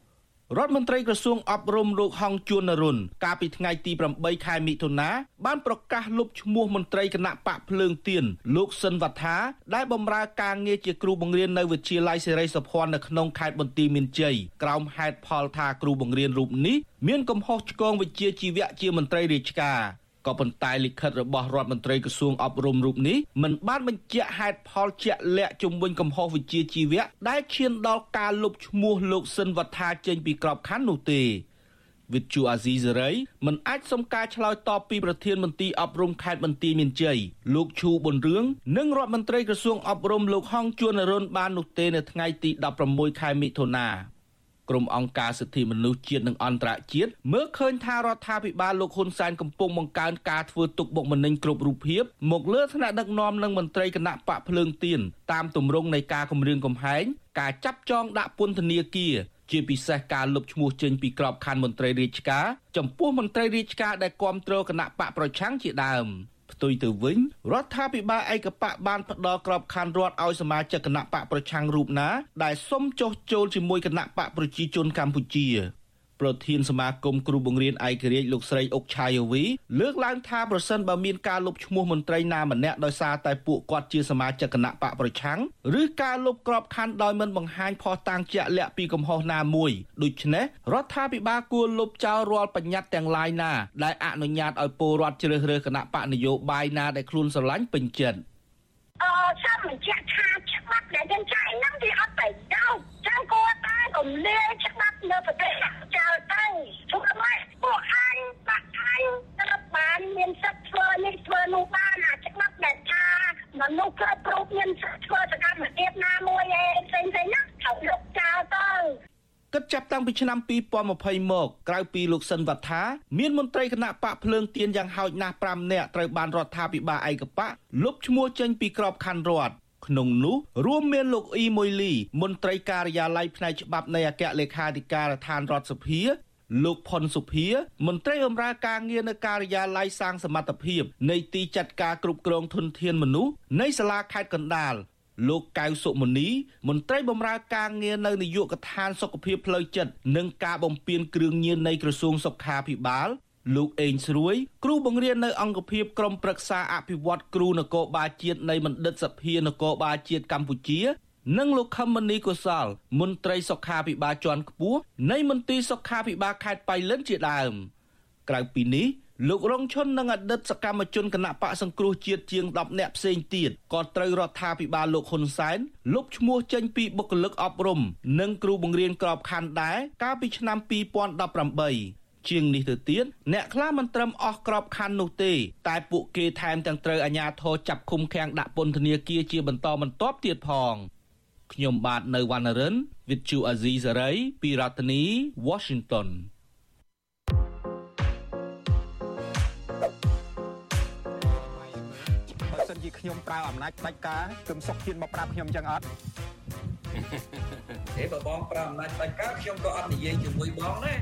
រដ្ឋមន្ត្រីក្រសួងអប់រំលោកហងជួននរុនកាលពីថ្ងៃទី8ខែមិថុនាបានប្រកាសលុបឈ្មោះមន្ត្រីគណៈបកភ្លើងទៀនលោកសិនវត្ថាដែលបម្រើការងារជាគ្រូបង្រៀននៅវិទ្យាល័យសេរីសុភ័ណ្ឌនៅក្នុងខេត្តបន្ទាយមានជ័យក្រោមហេតុផលថាគ្រូបង្រៀនរូបនេះមានកំហុសឆ្គងវិជ្ជាជីវៈជាមន្ត្រីរាជការ ក៏ប៉ុន្តែលិខិតរបស់រដ្ឋមន្ត្រីក្រសួងអប់រំរូបនេះមិនបានបញ្ជាក់ហេតុផលជាក់លាក់ជំវិញកំហុសវិជ្ជាជីវៈដែលឈានដល់ការលុបឈ្មោះលោកស៊ិនវត្ថាចេញពីក្របខ័ណ្ឌនោះទេវិទ្យុអាស៊ីសេរីមិនអាចសុំការឆ្លើយតបពីប្រធានមន្ត្រីអប់រំខេត្តបន្ទាយមានជ័យលោកឈូប៊ុនរឿងនិងរដ្ឋមន្ត្រីក្រសួងអប់រំលោកហងជួននរុនបាននោះទេនៅថ្ងៃទី16ខែមិថុនា ក្រុមអង្គការសិទ្ធិមនុស្សជាតិនិងអន្តរជាតិមើលឃើញថារដ្ឋាភិបាលលោកហ៊ុនសែនកំពុងបង្កើនការធ្វើទុកបុកម្នេញគ្រប់រូបភាពមកលើថ្នាក់ដឹកនាំនិងមន្ត្រីគណៈបកភ្លើងទៀនតាមទម្រង់នៃការគម្រាមកំហែងការចាប់ចងដាក់ពន្ធនាគារជាពិសេសការលុបឈ្មោះចេញពីក្របខ័ណ្ឌមន្ត្រីរាជការចំពោះមន្ត្រីរាជការដែលគ្រប់គ្រងគណៈបកប្រឆាំងជាដើម។ផ្ទុ យទៅវិញរដ្ឋាភិបាលឯកបកបានផ្ដល់ក្របខ័ណ្ឌរដ្ឋឲ្យសមាជិកគណៈបកប្រឆាំងរូបណាដែលសុំចុះចូលជាមួយគណៈបកប្រជាជនកម្ពុជា ប្រធានសមាគមគ្រូបង្រៀនឯករាជ្យលោកស្រីអុកឆាយវីលើកឡើងថាប្រសិនបើមានការលុបឈ្មោះមន្ត្រីណាម្នាក់ដោយសារតែពួកគាត់ជាសមាជិកគណៈបកប្រឆាំងឬការលុបក្របខ័ណ្ឌដោយមិនបង្ហាញផុសតាងជាក់លាក់ពីកំហុសណាមួយដូច្នេះរដ្ឋាភិបាលគួរលុបចោលរាល់បញ្ញត្តិទាំងឡាយណាដែលអនុញ្ញាតឲ្យពលរដ្ឋជ្រើសរើសគណៈបកនយោបាយណាដែលខ្លួនស្រឡាញ់ពេញចិត្តអឺចាំបញ្ជាក់ថាច្បាប់ដែលយើងចែកហ្នឹងវាអត់ប្រយោជន៍ចាំគួរតែ រំលាយច្បាប់នៅប្រទេសចោលទៅធ្វើម៉េចពួកអញបាក់អញទៅបានមានសិទ្ធិធ្វើនេះធ្វើនោះបានអាច្បាប់ដែលថាមនុស្សគ្រប់រូបមានសិទ្ធិធ្វើសកម្មភាពណាមួយឯងផ្សេងៗណាត្រូវលុបចោលទៅគិតចាប់តាំងពីឆ្នាំ2020មកក្រៅពីលោកសិនវត្ថាមានមន្ត្រីគណៈបកភ្លើងទៀនយ៉ាងហោចណាស់5នាក់ត្រូវបានរដ្ឋាភិបាលឯកបកលុបឈ្មោះចេញពីក្របខ័ណ្ឌរដ្ឋ ក្នុងនោះរួមមានលោកអ៊ីម៉ុយលីមន្ត្រីការិយាល័យផ្នែកច្បាប់នៃអគ្គលេខាធិការដ្ឋានរដ្ឋសភាលោកផុនសុភា មន្ត្រីបម្រើការងារនៅការិយាល័យសាងសមត្ថភាពនៃទីចាត់ការគ្រប់គ្រងធនធានមនុស្សនៃសាលាខេត្តកណ្ដាលលោកកៅសុមនីមន្ត្រីបម្រើការងារនៅនាយកដ្ឋានសុខភាពផ្លូវចិត្តនិងការបំពេញគ្រឿងញៀននៃក្រសួងសុខាភិបាល លោកអេងស្រួយគ្រូបង្រៀននៅអង្គភាពក្រមប្រឹក្សាអភិវឌ្ឍគ្រូនគរបាលជាតិនៃមណ្ឌិតសភានគរបាលជាតិកម្ពុជា និងលោកខមនីកុសល មន្ត្រីសុខាភិបាលជាន់ខ្ពស់នៃមន្ទីរសុខាភិបាលខេត្តបៃលិនជាដើម ក្រៅពីនេះលោករងឈុននិងអតីតសកម្មជនគណៈបកសង្គ្រោះជាតិជាង10នាក់ផ្សេងទៀតក៏ត្រូវរដ្ឋាភិបាលលោកហ៊ុនសែនលុបឈ្មោះចេញពីបុគ្គលិកអប់រំ និងគ្រូបង្រៀនក្របខ័ណ្ឌដែរកាលពីឆ្នាំ2018 ជាងនេះទៅទៀតអ្នកខ្លះមិនត្រឹមអស់ក្របខ័ណ្ឌនោះទេ តែពួកគេថែមទាំងត្រូវអាជ្ញាធរចាប់ឃុំឃាំងដាក់ពន្ធនាគារជាបន្តបន្ទាប់ទៀតផងខ្ញុំបាទនៅវណ្ណរិន With Chu Azizi Saray ពីរដ្ឋធានី Washington ជាខ្ញុំប្រើអំណាចផ្ដាច់ការគឹមសុកទៀតមកប្រាប់ខ្ញុំចឹងអត់អេបើបងប្រើអំណាចផ្ដាច់ការខ្ញុំក៏អត់និយាយជាមួយបងដែរ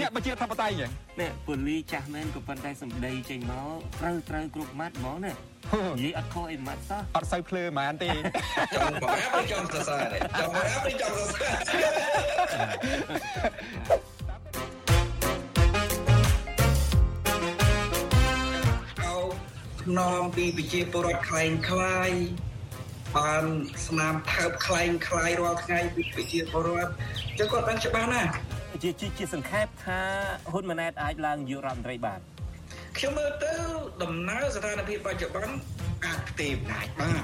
អ្នកបញ្ជាធិបតីចឹងនេះពូលីចាស់មែនក៏ប៉ុន្តែសំដីចេញមកត្រូវត្រូវគ្រប់ម៉ាត់ហ្មងណានិយាយអត់ខុសអីម៉ាត់សោះអត់សូវភ្លឺហ្មងទេចង់បងអាប់ចង់សរសើរចង់បងអាប់ចង់សរសើរ នមពីប្រជាពលរដ្ឋខ្លែងខ្លាយបានស្នាមថើបខ្លែងខ្លាយរាល់ថ្ងៃពីប្រជាពលរដ្ឋចឹងគាត់ដឹងច្បាស់ណាស់ជាជាជាសង្ខេបថាហ៊ុនម៉ាណែតអាចឡើងនាយករដ្ឋមន្ត្រីបានខ្ញុំមើលទៅដំណើរស្ថានភាពបច្ចុប្បន្នអាចផ្ទេរអំណាចបាន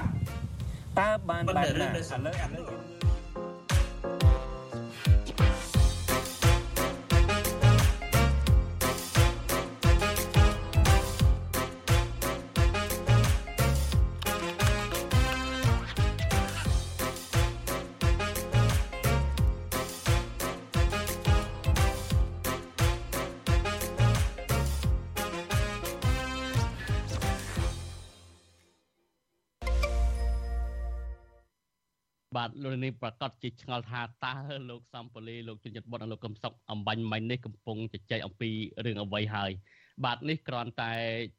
តើបានបែបណាឥឡូវឥឡូវ លោកនេះប្រកាសជាឆ្ងល់ថាតើលោកសំពលីលោកជនចិត្តបុតនិងលោកកឹមសុខអំបញ្ញមិញនេះកំពុងជជែកអំពីរឿងអ្វីហើយបាទនេះគ្រាន់តែ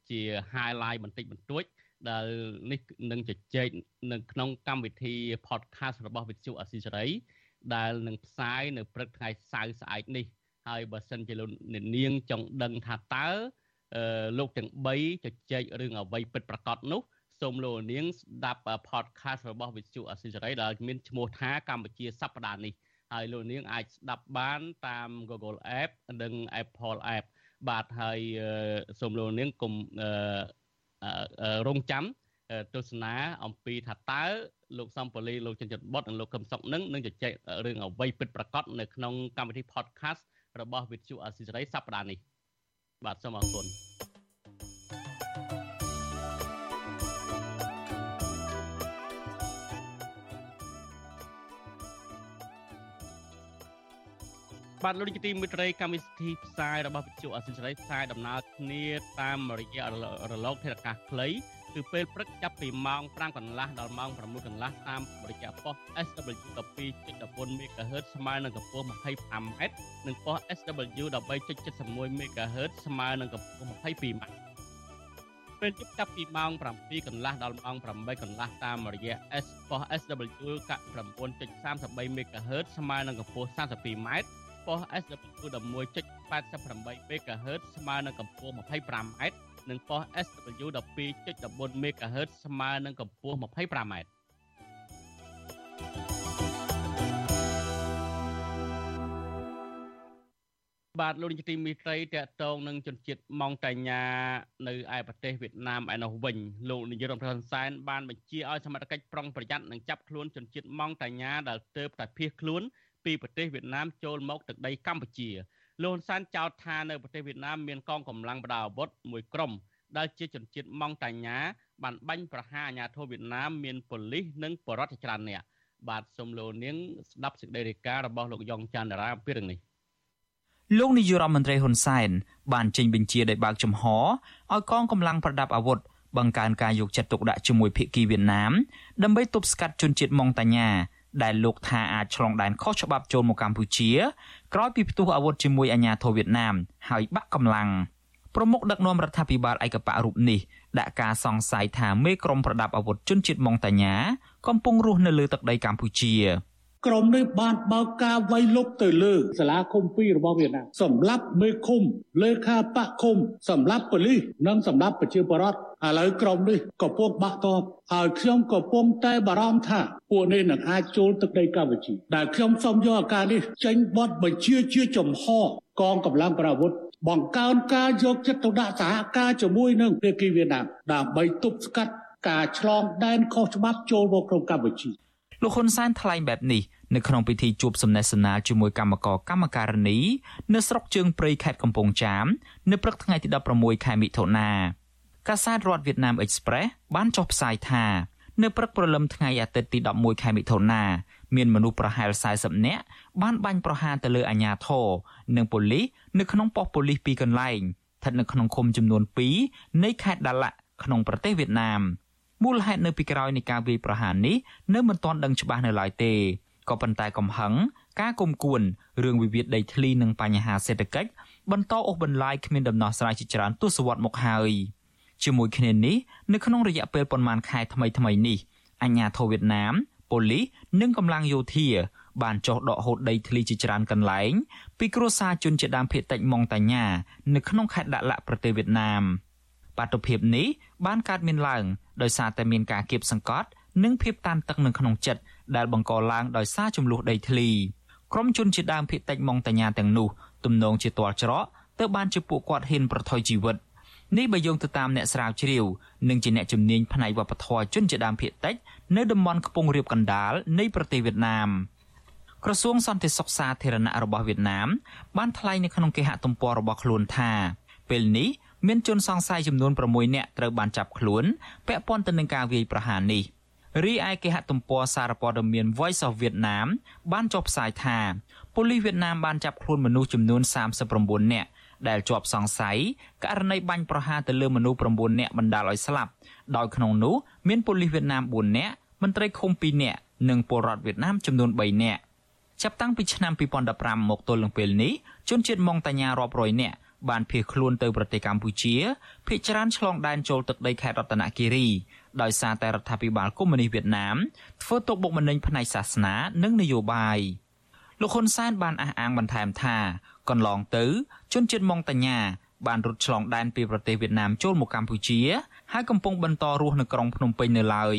ជា highlight បន្តិចបន្តួចដែលនេះនឹងជជែកនៅក្នុងកម្មវិធី podcast របស់វិទ្យុអស៊ីសេរីដែលនឹងផ្សាយនៅព្រឹកថ្ងៃសៅរ៍ស្អែកនេះហើយបើសិនជាលោកអ្នកនាងចង់ដឹងថាតើលោកទាំង3ជជែករឿងអ្វីពិតប្រាកដនោះ សូមលោកនាងស្ដាប់ podcast របស់វិទ្យុអសិរ័យដែលមានឈ្មោះថាកម្ពុជាសប្តាហ៍នេះហើយលោកនាងអាចស្ដាប់បានតាម Google App និង Apple App បាទហើយសូមលោកនាងកុំរងចាំទស្សនាអំពីថាតើលោកសំពលីលោកចិនចិនបុតនិងលោកកឹមសុកនឹងនឹងជជែករឿងអ្វីពិតប្រាកដនៅក្នុងកម្មវិធី podcast របស់វិទ្យុអសិរ័យសប្តាហ៍នេះបាទសូមអរគុណ បាទលោកនាយកទីមេត្រីកម្មវិធីផ្សាយរបស់វិទ្យុអសិលសេរីផ្សាយដំណើរគ្នាតាមរយៈរលកធាតុអាកាសខ្លីគឺពេលព្រឹកចាប់ពីម៉ោង5កន្លះដល់ម៉ោង6កន្លះតាមរយៈប៉ុស SW 12.14 MHz ស្មើនឹងកម្ពស់ 25m និងប៉ុស SW 13.71 MHz ស្មើនឹងកម្ពស់ 22m ពេលយប់ចាប់ពីម៉ោង7កន្លះដល់ម៉ោង8កន្លះតាមរយៈ S ប៉ុស SW 9.33 MHz ស្មើនឹងកម្ពស់ 32m ប៉ុស SW 11.88 MHz ស្មើនឹងកម្ពស់ 25m និងប៉ុស SW 12.14 MHz ស្មើនឹងកម្ពស់ 25m បាទលោកនាយកទីមេត្រីតកតងនឹងជនជាតិម៉ុងតាញ៉ានៅឯប្រទេសវៀតណាមឯនោះវិញលោកនាយករដ្ឋមន្ត្រីហ៊ុនសែនបានបញ្ជាឲ្យសមត្ថកិច្ចប្រុងប្រយ័ត្ននិងចាប់ខ្លួនជនជាតិម៉ុងតាញ៉ាដែលទើបតែភៀសខ្លួន ពីប្រទេសវៀតណាមចូលមកទឹកដីកម្ពុជាលោកហ៊ុនសែនចោទថានៅប្រទេសវៀតណាមមានកងកម្លាំងបដាអាវុធមួយក្រុមដែលជាជនជាតិម៉ុងតាញ៉ាបានបាញ់ប្រហារអាញាធិបតេយ្យវៀតណាមមានប៉ូលីសនិងបរដ្ឋច្រើនអ្នកបាទសូមលោកនាងស្ដាប់សេចក្តីរាយការណ៍របស់លោកយ៉ងច័ន្ទរាអំពីរឿងនេះលោកនាយករដ្ឋមន្ត្រីហ៊ុនសែនបានចេញបញ្ជាដោយបើកចំហឲ្យកងកម្លាំងប្រដាប់អាវុធបង្កើនការយកចិត្តទុកដាក់ជាមួយភៀកគីវៀតណាមដើម្បីទប់ស្កាត់ជនជាតិម៉ុងតាញ៉ា ដែលលោកថាអាចឆ្លងដែនខុសច្បាប់ចូលមកកម្ពុជាក្រោយពីផ្ទុះអាវុធជាមួយអាញាធរវៀតណាមហើយបាក់កម្លាំងប្រមុខដឹកនាំរដ្ឋាភិបាលឯកបៈរូបនេះដាក់ការសង្ស័យថាមេក្រុមប្រដាប់អាវុធជនជាតិម៉ុងតាញ៉ាកំពុងរស់នៅលើទឹកដីកម្ពុជាក្រុមនេះបានបើកការវាយលុកទៅលើសាលាឃុំពីររបស់វៀតណាមសម្រាប់មេឃុំ លេខាបកឃុំសម្រាប់ប៉ូលីសនិងសម្រាប់ប្រជាពលរដ្ឋ ឥឡូវក្រុមនេះកំពុងបាក់តបហើយខ្ញុំកំពុងតែបារម្ភថាពួកនេះនឹងអាចចូលទឹកដីកម្ពុជាដែលខ្ញុំសូមយកឱកាសនេះចេញបទបញ្ជាជាចំហកងកម្លាំងប្រអាវុធបង្កើនការយកចិត្តទុកដាក់សហការជាមួយនឹងភាគីវៀតណាមដើម្បីទប់ស្កាត់ការឆ្លងដែនខុសច្បាប់ចូលមកក្នុងកម្ពុជាលោកហ៊ុនសែនថ្លែងបែបនេះនៅក្នុងពិធីជួបសំណេះសំណាលជាមួយកម្មករកម្មការនីនៅស្រុកជើងព្រៃខេត្តកំពង់ចាម នៅព្រឹកថ្ងៃទី16ខែមិថុនា កាសែតរដ្ឋវៀតណាម Express បានចុះផ្សាយថានៅព្រឹកព្រលឹមថ្ងៃអាទិត្យទី11ខែមិថុនាមានមនុស្សប្រហែល40នាក់បានបាញ់ប្រហារទៅលើអាជ្ញាធរនិងប៉ូលីសនៅក្នុងប៉ុស្តិ៍ប៉ូលីសពីរកន្លែងស្ថិតនៅក្នុងឃុំចំនួន2នៃខេត្តដាឡាក់ក្នុងប្រទេសវៀតណាមមូលហេតុនៅពីក្រោយនៃការវាយប្រហារនេះនៅមិនទាន់ដឹងច្បាស់នៅឡើយទេក៏ប៉ុន្តែកំហឹងការគុំគួនរឿងវិវាទដីធ្លីនិងបញ្ហាសេដ្ឋកិច្ចបន្តអូសបន្លាយគ្មានដំណោះស្រាយជាច្រើនទសវត្សរ៍មកហើយ ជាមួយគ្នានេះនៅក្នុងរយៈពេលប្រមាណខែថ្មីថ្មីនេះអាជ្ញាធរវៀតណាមប៉ូលីសនិងកម្លាំងយោធាបានចុះដកហូតដីធ្លីជាច្រើនកន្លែងពីគ្រួសារជនជាដើមភាគតិចម៉ុងតាញ៉ានៅក្នុងខេត្តដាក់ឡាក់ប្រទេសវៀតណាមបាតុភិបនេះបានកើតមានឡើងដោយសារតែមានការគៀបសង្កត់និងភាពតានតឹងនៅក្នុងចិត្តដែលបង្កឡើងដោយសារចំនួនដីធ្លីក្រុមជនជាតិដើមភាគតិចម៉ុងតាញ៉ាទាំងនោះទំនងជាទាល់ច្រកទើបបានជាពួកគាត់ហ៊ានប្រថុយជីវិត នេះបើយោងទៅតាមអ្នកស្រាវជ្រាវនិងជាអ្នកជំនាញផ្នែកវប្បធម៌ជនជាតិដើមភាគតិចនៅតំបន់ខ្ពង់រាបកណ្ដាលនៃប្រទេសវៀតណាមក្រសួងសន្តិសុខសាធារណៈរបស់វៀតណាមបានថ្លែងនៅក្នុងគេហទំព័ររបស់ខ្លួនថាពេលនេះមានជនសង្ស័យចំនួន6នាក់ត្រូវបានចាប់ខ្លួនពាក់ព័ន្ធទៅនឹងការវាយប្រហារនេះរីឯគេហទំព័រសារព័ត៌មាន Voice of Vietnam បានចុះផ្សាយថាប៉ូលីសវៀតណាមបានចាប់ខ្លួនមនុស្សចំនួន39នាក់ ដែលជាប់សង្ស័យករណីបាញ់ប្រហារទៅលើមនុស្ស9នាក់បណ្ដាលឲ្យស្លាប់ដោយក្នុងនោះមានប៉ូលីសវៀតណាម4នាក់មន្ត្រីឃុំ2នាក់និងពលរដ្ឋវៀតណាមចំនួន3នាក់ចាប់តាំងពីឆ្នាំ2015មកទល់នឹងពេលនេះជនជាតិម៉ុងតាញ៉ារាប់រយនាក់បានភៀសខ្លួនទៅប្រទេសកម្ពុជាភ ieck ច្រើនឆ្លងដែនចូលទឹកដីខេត្តរតនគិរីដោយសារតែរដ្ឋាភិបាលកុម្មុយនីសវៀតណាមធ្វើទុកបុកម្នេញផ្នែកសាសនានិងនយោបាយលោកហ៊ុនសែនបានអះអាងបន្ថែមថា កន្លងទៅជនជាតិម៉ុងតាញ៉ាបានរត់ឆ្លងដែនពីប្រទេសវៀតណាមចូលមកកម្ពុជាហើយកំពុងបន្តរស់នៅក្រុងភ្នំពេញនៅឡើយ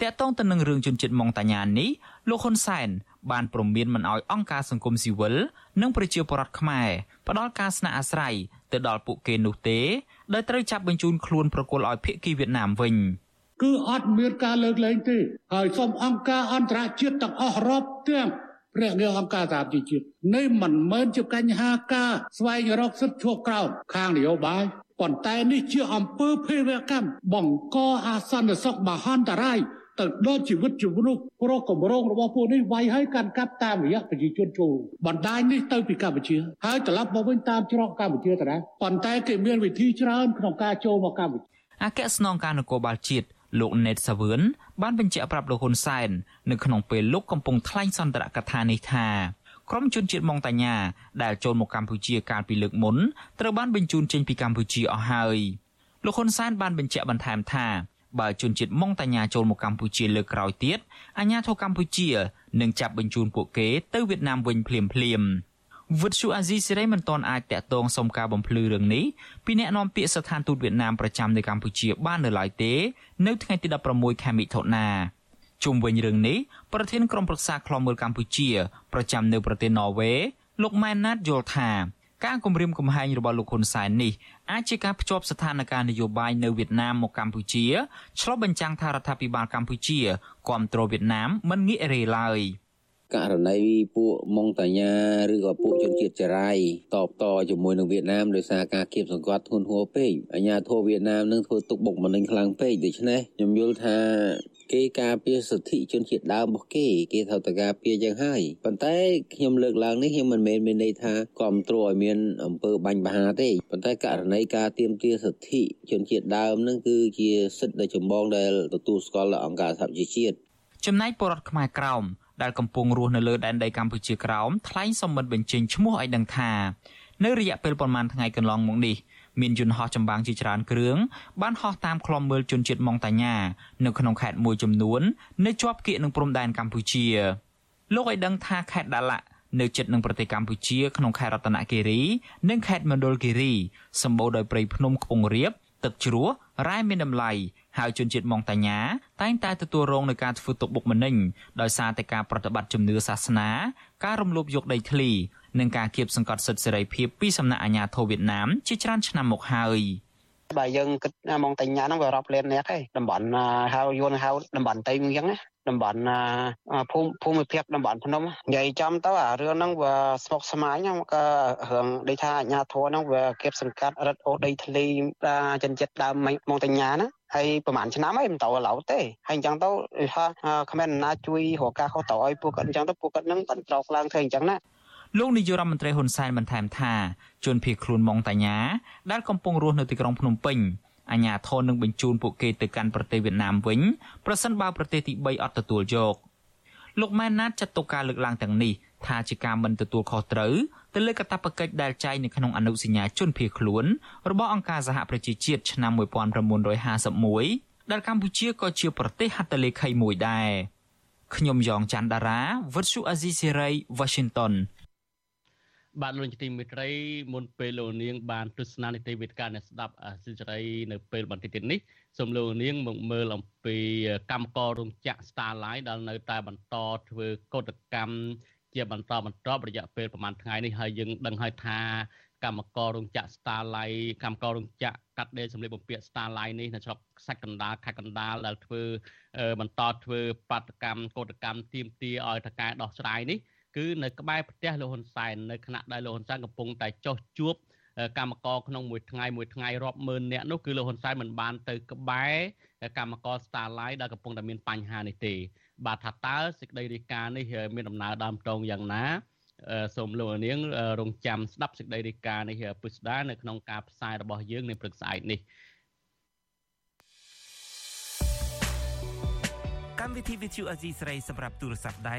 តាក់ទងទៅនឹងរឿងជនជាតិម៉ុងតាញ៉ានេះលោកហ៊ុនសែនបានព្រមានមិនអោយអង្គការសង្គមស៊ីវិលនិងប្រជាពលរដ្ឋខ្មែរផ្ដល់ការស្នាក់អាស្រ័យទៅដល់ពួកគេនោះទេដែលត្រូវចាប់បញ្ជូនខ្លួនប្រគល់ឲ្យភៀកគីវៀតណាមវិញគឺអត់មានការលើកលែងទេហើយសូមអង្គការអន្តរជាតិទាំងអស់រាប់ទាំង ព្រះនាងអង្គការសហជីវជាតិនេះមិនមែនជាបញ្ហាការស្វែងរកសិទ្ធិឈ្មោះក្រោមខាងនយោបាយប៉ុន្តែនេះជាអំពើភេរវកម្មបង្កអាសន្នសុខមហន្តរាយទៅដល់ជីវិតជីវមនុស្សប្រកកម្រងរបស់ពួកនេះវាយឲ្យកាន់កាប់តាមរយៈប្រជាជនចូលបណ្ដាញនេះទៅពីកម្ពុជាហើយត្រឡប់មកវិញតាមច្រកកម្ពុជាទៅដែរប៉ុន្តែគេមានវិធីច្រើនក្នុងការចូលមកកម្ពុជាអគ្គស្នងការនគរបាលជាតិ លោកណេតសាវឿនបានបញ្ជាក់ប្រាប់លោកហ៊ុនសែននៅក្នុងពេលលោកកំពុងថ្លែងសន្ទរកថានេះថាក្រុមជនជាតិម៉ុងតាញ៉ាដែលចូលមកកម្ពុជាកាលពីលើកមុនត្រូវបានបញ្ជូនចេញពីកម្ពុជាអស់ហើយលោកហ៊ុនសែនបានបញ្ជាក់បន្ថែមថាបើជនជាតិម៉ុងតាញ៉ាចូលមកកម្ពុជាលើកក្រោយទៀតអាញាធរកម្ពុជានឹងចាប់បញ្ជូនពួកគេទៅវៀតណាមវិញភ្លាមភ្លាម វិទ្យុអាស៊ីសេរីមិនទាន់អាចតាក់ទងសុំការបំភ្លឺរឿងនេះពីអ្នកនាំពាក្យស្ថានទូតវៀតណាមប្រចាំនៅកម្ពុជាបាននៅឡើយទេ នៅថ្ងៃទី16ខែមិថុនាជុំវិញរឿងនេះប្រធានក្រុមប្រឹក្សាខ្លំមើលកម្ពុជា ប្រចាំនៅប្រទេសន័រវេលោកម៉ែនណាតយល់ថាការគម្រាមកំហែងរបស់លោកហ៊ុនសែននេះអាចជាការភ្ជាប់ស្ថានភាពនយោបាយនៅវៀតណាមមកកម្ពុជាឆ្លុះបញ្ចាំងថារដ្ឋាភិបាលកម្ពុជាគ្រប់គ្រងវៀតណាមមិនងាករេឡើយ ករណីពួកម៉ុងតាញ៉ាឬក៏ពួកជនជាតិចរៃតបតជាមួយនឹងវៀតណាមដោយសារការគៀបសង្កត់ធ្ងន់ធ្ងរពេកអាញាធរវៀតណាមនឹងធ្វើទុកបុកម្នេញខ្លាំងពេកដូច្នេះខ្ញុំយល់ថាគេការពារសិទ្ធិជនជាតិដើមរបស់គេគេត្រូវតែការពារយ៉ាងហើយប៉ុន្តែខ្ញុំលើកឡើងនេះខ្ញុំមិនមែនមានន័យថាគ្រប់គ្រងឲ្យមានអំពើបាញ់បហាទេប៉ុន្តែករណីការទាមទារសិទ្ធិជនជាតិដើមនឹងគឺជាសិទ្ធិដ៏ចម្បងដែលទទួលស្គាល់ដោយអង្គការសហជីវជាតិចំណែកពលរដ្ឋខ្មែរក្រោម ដែលកំពុងរស់នៅលើដែនដីកម្ពុជាក្រោមថ្លែងសម្បត្តិបញ្ចេញឈ្មោះឲ្យដឹងថានៅរយៈពេលប្រមាណថ្ងៃកន្លងមកនេះមានយន្តហោះចម្បាំងជាច្រើនគ្រឿងបានហោះតាមខ្លំមើលជនជាតិម៉ុងតាញ៉ានៅក្នុងខេត្តមួយចំនួននៅជាប់គៀកនឹងព្រំដែនកម្ពុជាលោកឲ្យដឹងថាខេត្តដាឡាក់នៅជិតនឹងប្រទេសកម្ពុជាក្នុងខេត្តរតនគិរី និងខេត្តមណ្ឌលគិរីសម្បូរដោយព្រៃភ្នំខ្ពង់រាប ទឹកជ្រោះរ៉ែមានតម្លៃហើយជនជាតិម៉ុងតាញ៉ាតែងតែទទួលរងនឹងការធ្វើទុកបុកម្នេញដោយសារតែការប្រតិបត្តិជំនឿសាសនា ការរំលោភយកដីធ្លីនិងការគៀបសង្កត់សិទ្ធិសេរីភាពពីសំណាក់អាជ្ញាធរវៀតណាមជាច្រើនឆ្នាំមកហើយបើយើងគិតម៉ុងតាញ៉ាហ្នឹងវារាប់លានអ្នកឯងតំបន់ហៅយួនហៅតំបន់តៃអញ្ចឹងណាតំបន់ភូមិភូមិភាគតំបន់ភ្នំនិយាយចំទៅអារឿងហ្នឹងវាស្មុគស្មាញហ្នឹងក៏រឿងដូចថាអាញាធរហ្នឹងវាគៀបសង្កាត់រឹតអូដីធ្លីចិនចិត្តដើមមកតញ្ញាណាហើយប្រហែលឆ្នាំហើយមិនទៅឥឡូវទេហើយអញ្ចឹងទៅថាគ្មានណាជួយរកការខុសត្រូវឲ្យពួកគាត់អញ្ចឹងទៅពួកគាត់នឹងបន្តក្រោកឡើងធ្វើអញ្ចឹងណាលោកនាយករដ្ឋមន្ត្រីហ៊ុនសែនបន្ថែមថាជនភៀសខ្លួនម៉ុងតាញ៉ាដែលកំពុងរស់នៅទីក្រុងភ្នំពេញ អាញាធននឹងបញ្ជូនពួកគេទៅកាន់ប្រទេសវៀតណាមវិញប្រសិនបើប្រទេសទី3អត់ទទួលយកលោកម៉ែនណាតចាត់ទុកការលើកឡើងទាំងនេះថាជាការមិនទទួលខុសត្រូវទៅលើកាតព្វកិច្ចដែលចែងនៅក្នុងអនុសញ្ញាជនភៀសខ្លួនរបស់អង្គការសហប្រជាជាតិឆ្នាំ1951ដែលកម្ពុជាក៏ជាប្រទេសហត្ថលេខីមួយដែរខ្ញុំយ៉ងច័ន្ទដារាវិទ្យុអាស៊ីសេរី Washington បាទលោកទីមិត្តរីមុនពេលលោកនាងបានទស្សនានីតិវិទ្យាអ្នកស្ដាប់អាស៊ីសេរី នៅពេលបន្តិចទៀតនេះសូមលោកនាងមកមើលអំពីកម្មកររោងចក្រ Starline ដែលនៅតែបន្តធ្វើកោតកម្មជាបន្តបន្ទាប់រយៈពេលប្រហែលថ្ងៃនេះហើយយើងដឹងហើយថាកម្មកររោងចក្រ Starlight កម្មកររោងចក្រកាត់ដេរសម្លៀកបំពាក់ Starlight នេះនៅស្រុកខ្សាច់កណ្ដាលខេត្តកណ្ដាលដែលធ្វើបន្តធ្វើបាតកម្មកោតកម្មទៀមទាឲ្យតកែដោះស្រាយនេះ គឺនៅក្បែរផ្ទះលោកហ៊ុនសែននៅខណៈដែលលោកហ៊ុនសែនកំពុងតែចោះជួបកម្មករក្នុងមួយថ្ងៃមួយថ្ងៃរាប់ម៉ឺននាក់នោះគឺលោកហ៊ុនសែនមិនបានទៅក្បែរកម្មករ Starlight ដែលកំពុងតែមានបញ្ហានេះទេបាទថាតើសេចក្តីរាយការណ៍នេះមានដំណើរដើមតងយ៉ាងណាសូមលោកនាងរងចាំស្ដាប់សេចក្តីរាយការណ៍នេះពិស្ដានៅក្នុងការផ្សាយរបស់យើងនៅព្រឹកស្អែកនេះកម្មវិធី Vithu Azizi ស្រីសម្រាប់ទូរស័ព្ទដៃ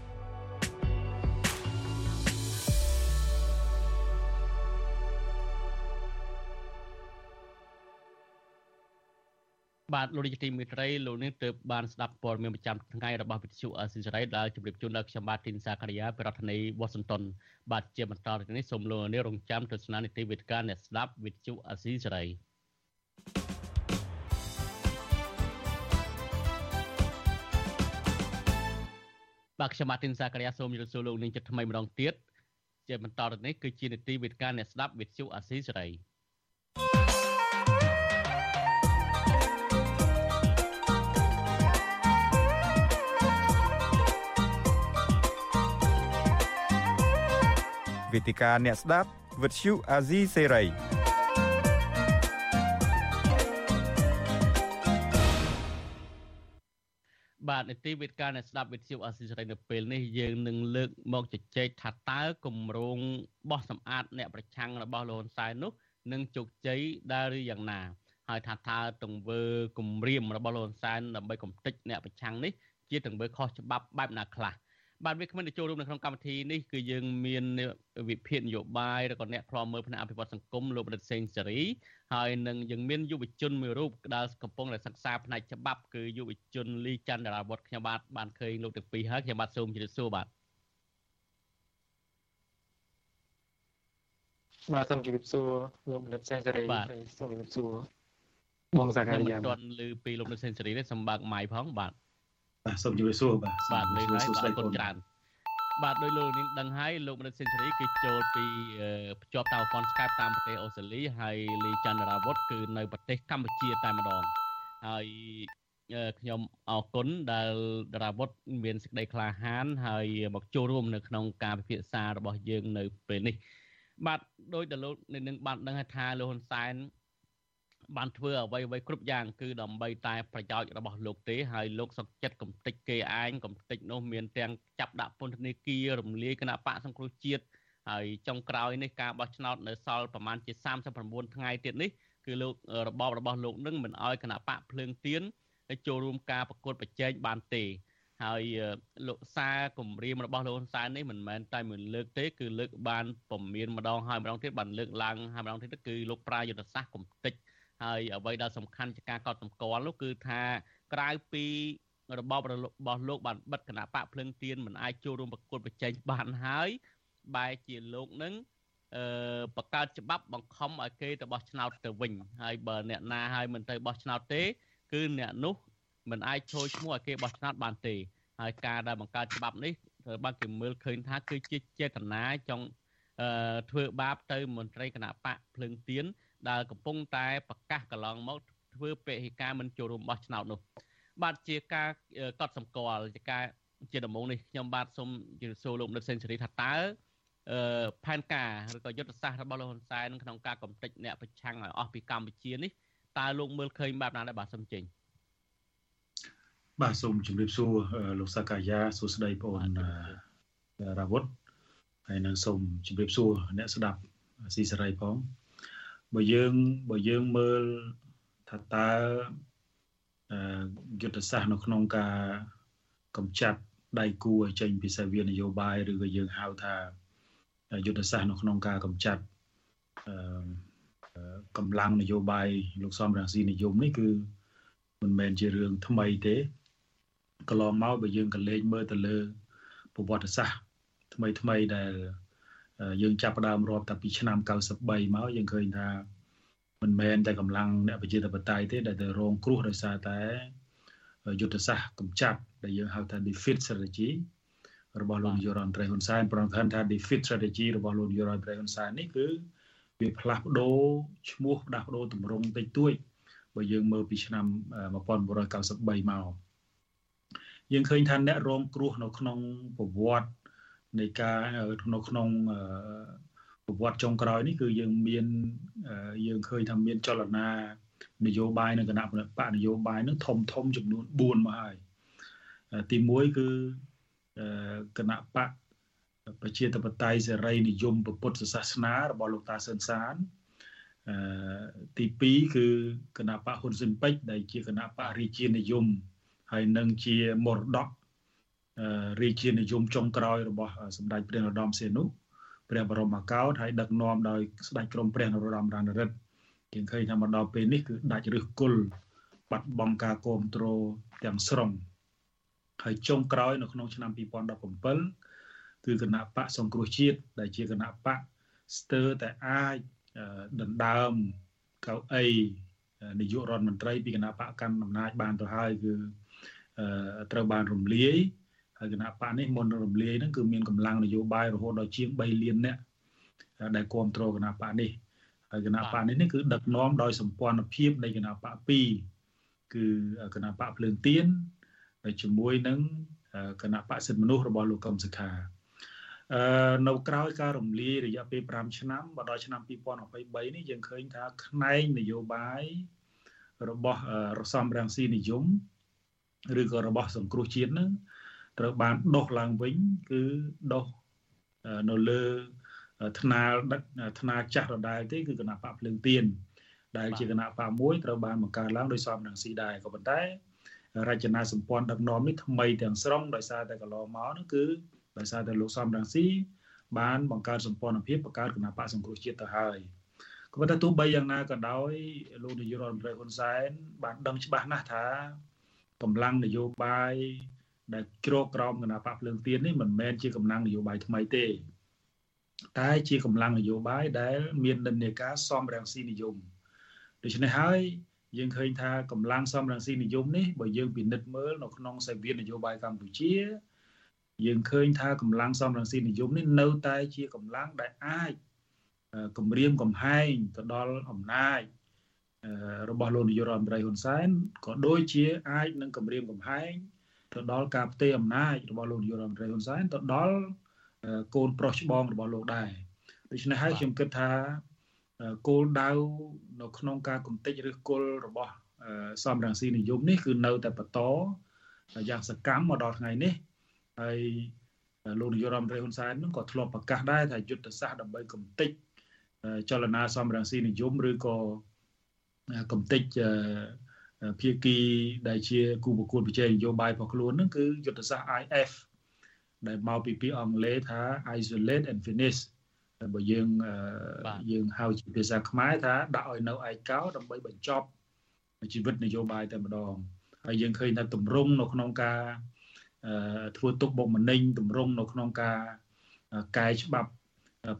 បាទលោកនាយកទីមេត្រីលោកនាងទើបបានស្ដាប់ព័ត៌មានប្រចាំថ្ងៃរបស់វិទ្យុអស៊ីសេរីដែលជម្រាបជូនដល់ខ្ញុំបាទទីនសាករិយាពីរដ្ឋធានីវ៉ាស៊ីនតោនបាទជាបន្តទៅនេះសូមលោកនាងរងចាំទស្សនានីតិវិទ្យាអ្នកស្ដាប់វិទ្យុអស៊ីសេរីបាទខ្ញុំបាទទីនសាករិយាសូមជម្រាបសួរលោកនាងចិត្តថ្មីម្ដងទៀតជាបន្តទៅនេះគឺជានីតិវិទ្យាអ្នកស្ដាប់វិទ្យុអស៊ីសេរី វេទិកាអ្នកស្ដាប់វិទ្យុអាស៊ីសេរីបាទនីតិវិទ្យាអ្នកស្ដាប់វិទ្យុអាស៊ីសេរីនៅពេលនេះយើងនឹងលើកមកជជែកថាតើគម្រោងបោះសម្អាតអ្នកប្រឆាំងរបស់លោកហ៊ុនសែននោះនឹងជោគជ័យដែរឬយ៉ាងណាហើយថាតើទង្វើគម្រាមរបស់លោកហ៊ុនសែនដើម្បីកំទេចអ្នកប្រឆាំងនេះជាទង្វើខុសច្បាប់បែបណាខ្លះ បាទវាគ្មិនទៅចូលរួមនៅក្នុងកម្មវិធីនេះគឺយើងមានវិភាគនយោបាយឬក៏អ្នកខ្លាំមើលផ្នែកអភិវឌ្ឍសង្គមលោកបណ្ឌិតសេងសេរីហើយនឹងយើងមានយុវជនមួយរូបដែលកំពុងតែសិក្សាផ្នែកច្បាប់គឺយុវជនលីច័ន្ទរាវុធខ្ញុំបាទបានឃើញលោកទាំងពីរហើយខ្ញុំបាទសូមជម្រាបសួរបាទបាទសូមជម្រាបសួរលោកបណ្ឌិតសេងសេរីសូមជម្រាបសួរបងសាការីយ៉ាមិនទាន់ឮពីលោកបណ្ឌិតសេងសេរីទេសូមបើកម៉ៃផងបាទ បាទសូមជម្រាបសួរបាទបាទលើហើយបាទគុណច្រើនបាទដោយលោកនាងដឹងហើយលោកមនិតសេនស៊ូរីគឺចូលពីភ្ជាប់តាមហ្វុន Skype តាមប្រទេសអូស្ត្រាលីហើយលីច័ន្ទរាវុធគឺនៅប្រទេសកម្ពុជាតែម្ដងហើយខ្ញុំអរគុណដែលតារាវុធមានសេចក្តីក្លាហាន ហើយមកចូលរួមនៅក្នុងការពិភាក្សារបស់យើងនៅពេលនេះបាទដោយដែលលោកនឹងបានដឹងថាលោកហ៊ុនសែន បានធ្វើអ្វីអ្វីគ្រប់យ៉ាងគឺដើម្បីតែប្រយោជន៍របស់លោកទេហើយលោកសុកចិត្តកំតិចគេឯងកំតិចនោះមានទាំងចាប់ដាក់ពន្ធនាគាររំលាយគណៈបកសង្គ្រោះជាតិហើយចុងក្រោយនេះការបោះឆ្នោតនៅសល់ប្រមាណជា39ថ្ងៃទៀតនេះគឺលោករបបរបស់លោកនឹងមិនអោយគណៈបកភ្លើងទៀនចូលរួមការប្រកួតប្រជែងបានទេហើយលោកសារគម្រាមរបស់លោកហ៊ុនសែននេះមិនមែនតែមួយលើកទេគឺលើកបានពមមានម្ដងហើយម្ដងទៀតបានលើកឡើងហើយម្ដងទៀតគឺលោកប្រាយុទ្ធសាស្ត្រកំតិច ហើយអ្វីដែលសំខាន់ជាការកត់សម្គាល់នោះគឺថាក្រៅពីរបបរបស់លោកបានបិទគណៈបកភ្លឹងទៀនមិនអាចចូលរួមប្រកួតប្រជែងបានហើយបែរជាលោកនឹងអឺបង្កើតច្បាប់បង្ខំឲ្យគេទៅបោះឆ្នោតទៅវិញហើយបើអ្នកណាឲ្យមិនទៅបោះឆ្នោតទេ គឺអ្នកនោះមិនអាចចូលឈ្មោះឲ្យគេបោះឆ្នោតបានទេហើយការដែលបង្កើតច្បាប់នេះត្រូវបានគេមើលឃើញថាគឺជាចេតនាចង់អឺធ្វើបាបទៅមន្ត្រីគណៈបកភ្លឹងទៀន ដែលកំពុងតែប្រកាសកន្លងមកធ្វើពហិការមិនចូលរួមបោះឆ្នោតនោះ បាទជាការកត់សម្គាល់ជាការជាដំណងនេះខ្ញុំបាទសូមជម្រាបសួរលោកនិតសេនស៊ូរីថាតើអឺផែនការឬក៏យុទ្ធសាស្ត្ររបស់លោកហ៊ុនសែនក្នុងការកំទេចអ្នកប្រឆាំងឲ្យអស់ពីកម្ពុជានេះតើលោកមើលឃើញបែបណាដែរបាទសូមចេញបាទសូមជម្រាបសួរលោកសាកាយាសួស្តីបងអូនរាវុធហើយនឹងសូមជម្រាបសួរអ្នកស្ដាប់ស៊ីសេរីផង បើយើងបើយើងមើលថាតើយុទ្ធសាស្ត្រនៅក្នុងការកម្ចាត់ដៃគូឲ្យចេញពីសាវានយោបាយឬក៏យើងហៅថាយុទ្ធសាស្ត្រនៅក្នុងការកម្ចាត់កម្លាំងនយោបាយលោកសំរងស៊ីនិយមនេះគឺមិនមែនជារឿងថ្មីទេកន្លងមកបើយើងក៏លេខមើលទៅលើប្រវត្តិសាស្ត្រថ្មីថ្មីដែល យើងចាប់ផ្ដើមរាប់តាពីឆ្នាំ93មកយើងឃើញថាមិនមែនតែកម្លាំងអ្នកប្រជាធិបតេយ្យទេដែលទៅរងគ្រោះដោយសារតែយុទ្ធសាស្ត្រកម្ចាត់ដែលយើងហៅថា defeat strategy របស់លោកនាយករដ្ឋមន្ត្រីហ៊ុនសែនប្រងថា defeat strategy របស់លោកនាយករដ្ឋមន្ត្រីហ៊ុនសែននេះគឺវាផ្លាស់ប្ដូរឈ្មោះផ្លាស់ប្ដូរទម្រង់តិចតួចបើយើងមើលពីឆ្នាំ1993មកយើងឃើញថាអ្នករងគ្រោះនៅក្នុងប្រវត្តិ នៃការនៅក្នុងប្រវត្តិចុងក្រោយនេះគឺយើងមានយើងឃើញថាមានចលនានយោបាយនៅគណៈបកនយោបាយនឹងធំធំចំនួន4មកហើយទី1គឺគណៈបកប្រជាធិបតេយ្យសេរីនិយមពុទ្ធសាសនារបស់លោកតាសឿនសានអឺទី2គឺគណៈបកហ៊ុនស៊ិនពេជ្រដែលជាគណៈបករាជានិយមហើយនឹងជាមរតក រាជានិយមចុងក្រោយរបស់សម្ដេចព្រះនរោត្តមសីហនុព្រះបរមកោដ្ឋហើយដឹកនាំដោយស្ដេចក្រមព្រះនរោត្តមរណរដ្ឋយើងឃើញថាមកដល់ពេលនេះគឺដាច់ឫសគល់បាត់បង់ការគ្រប់គ្រងទាំងស្រុងហើយចុងក្រោយនៅក្នុងឆ្នាំ2017គឺគណៈបកសង្គ្រោះជាតិដែលជាគណៈបកស្ទើរតែអាចដណ្ដើមកៅអីនាយករដ្ឋមន្ត្រីពីគណៈបកកាន់អំណាចបានទៅហើយគឺត្រូវបានរំលាយ ហើយគណៈបកនេះមុនរំលាយហ្នឹងគឺមានកម្លាំងនយោបាយរហូតដល់ជាង3លាននាក់ដែលគ្រប់គ្រងគណៈបកនេះហើយគណៈបកនេះគឺដឹកនាំដោយសម្ព័ន្ធភាពនៃគណៈបក2គឺគណៈបកភ្លើងទៀនជាមួយនឹងគណៈបកសិទ្ធិមនុស្សរបស់លោកកឹមសុខាអឺនៅក្រោយការរំលាយរយៈពេល5ឆ្នាំមកដល់ឆ្នាំ2023នេះយើងឃើញថាផ្នែកនយោបាយរបស់រសំរាំងស៊ីនិយមឬក៏របស់សង្គ្រោះជាតិនឹង ត្រូវបានដុសឡើងវិញគឺដុសនៅលើថ្នាលដឹកថ្នាលចាស់ដដែលទេគឺគណៈបកភ្លើងទៀនដែលជាគណៈបកមួយត្រូវបានបង្កើតឡើងដោយសំរងស៊ីដែរក៏ប៉ុន្តែរចនាសម្ព័ន្ធដឹកនាំនេះថ្មីទាំងស្រុងដោយសារតែកន្លងមកនោះគឺដោយសារតែលោកសំរងស៊ីបានបង្កើតសម្ព័ន្ធភាពបង្កើតគណៈបកសង្គ្រោះជាតិទៅហើយក៏ប៉ុន្តែទោះបីយ៉ាងណាក៏ដោយលោកនាយករដ្ឋមន្ត្រីហ៊ុនសែនបានដឹងច្បាស់ណាស់ថាកម្លាំងនយោបាយ ដែលជ្រកក្រោមគណៈបកភ្លើងទៀននេះមិនមែនជាកម្លាំងនយោបាយថ្មីទេ តែជាកម្លាំងនយោបាយដែលមាននិន្នាការសមរាំងស៊ីនិយមដូច្នេះហើយយើងឃើញថាកម្លាំងសមរង្ស៊ីនិយមនេះបើយើងពិនិត្យមើលនៅក្នុងសាវៀននយោបាយកម្ពុជាយើងឃើញថាកម្លាំងសមរង្ស៊ីនិយមនេះនៅតែជាកម្លាំងដែលអាចគម្រាមកំហែងទៅដល់អំណាចរបស់លោកនាយករដ្ឋមន្ត្រីហ៊ុនសែនក៏ដូចជាអាចនឹងគម្រាមកំហែង ទៅដល់ការផ្ទេរអំណាចរបស់លោកនាយករដ្ឋមន្ត្រីហ៊ុនសែនទៅដល់កូនប្រុសច្បងរបស់លោកដែរដូច្នេះហើយខ្ញុំគិតថាគោលដៅនៅក្នុងការកំទេចឬគល់របស់សំរងស៊ីនិយមនេះគឺនៅតែបន្តយ៉ាងសកម្មមកដល់ថ្ងៃនេះហើយលោកនាយករដ្ឋមន្ត្រីហ៊ុនសែននឹងក៏ធ្លាប់ប្រកាសដែរថាយុទ្ធសាស្ត្រដើម្បីកំទេចចលនាសំរងស៊ីនិយមឬក៏កំទេច ភាគីដែលជាគូប្រកួតប្រជែងនយោបាយរបស់ខ្លួននឹងគឺយុទ្ធសាស្ត្រ IF ដែលមកពីពាក្យអង់គ្លេសថា isolate and finish បើយើងយើងហៅជាភាសាខ្មែរថាដាក់ឲ្យនៅឯកោដើម្បីបញ្ចប់ជីវិតនយោបាយតែម្ដងហើយយើងឃើញថាតម្រង់នៅក្នុងការធ្វើទុកបុកម្នេញតម្រង់នៅក្នុងការកែច្បាប់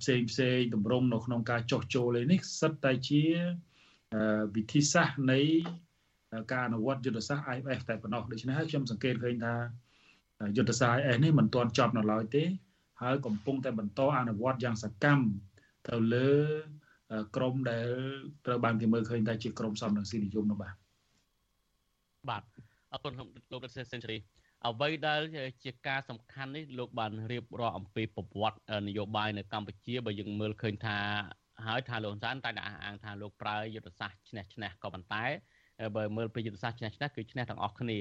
ផ្សេងផ្សេងតម្រង់នៅក្នុងការចោះចូលនេះសិតតែជាវិធីសាស្ត្រនៃ ការអនុវត្តយុទ្ធសាស្ត្រ IFF តែប៉ុណ្ណោះដូច្នេះហើយខ្ញុំសង្កេតឃើញថាយុទ្ធសាស្ត្រ IFF នេះមិនទាន់ចប់នៅឡើយទេ ហើយកំពុងតែបន្តអនុវត្តយ៉ាងសកម្មទៅលើក្រមដែលត្រូវបានគេមើលឃើញថាជាក្រមសំរងស៊ីនិយមនោះបាទបាទអរគុណលោករដ្ឋសេនស៊ូរីអ្វីដែលជាការសំខាន់នេះលោកបានរៀបរាប់អំពីប្រវត្តិនយោបាយនៅកម្ពុជាបើយើងមើលឃើញថាហើយថាលោកហ៊ុនសែនតែតែអះអាងថាលោកប្រើយុទ្ធសាស្ត្រឈ្នះឈ្នះក៏ប៉ុន្តែ បើមើលពីយុទ្ធសាស្ត្រឈ្នះឈ្នះគឺឈ្នះទាំងអស់គ្នា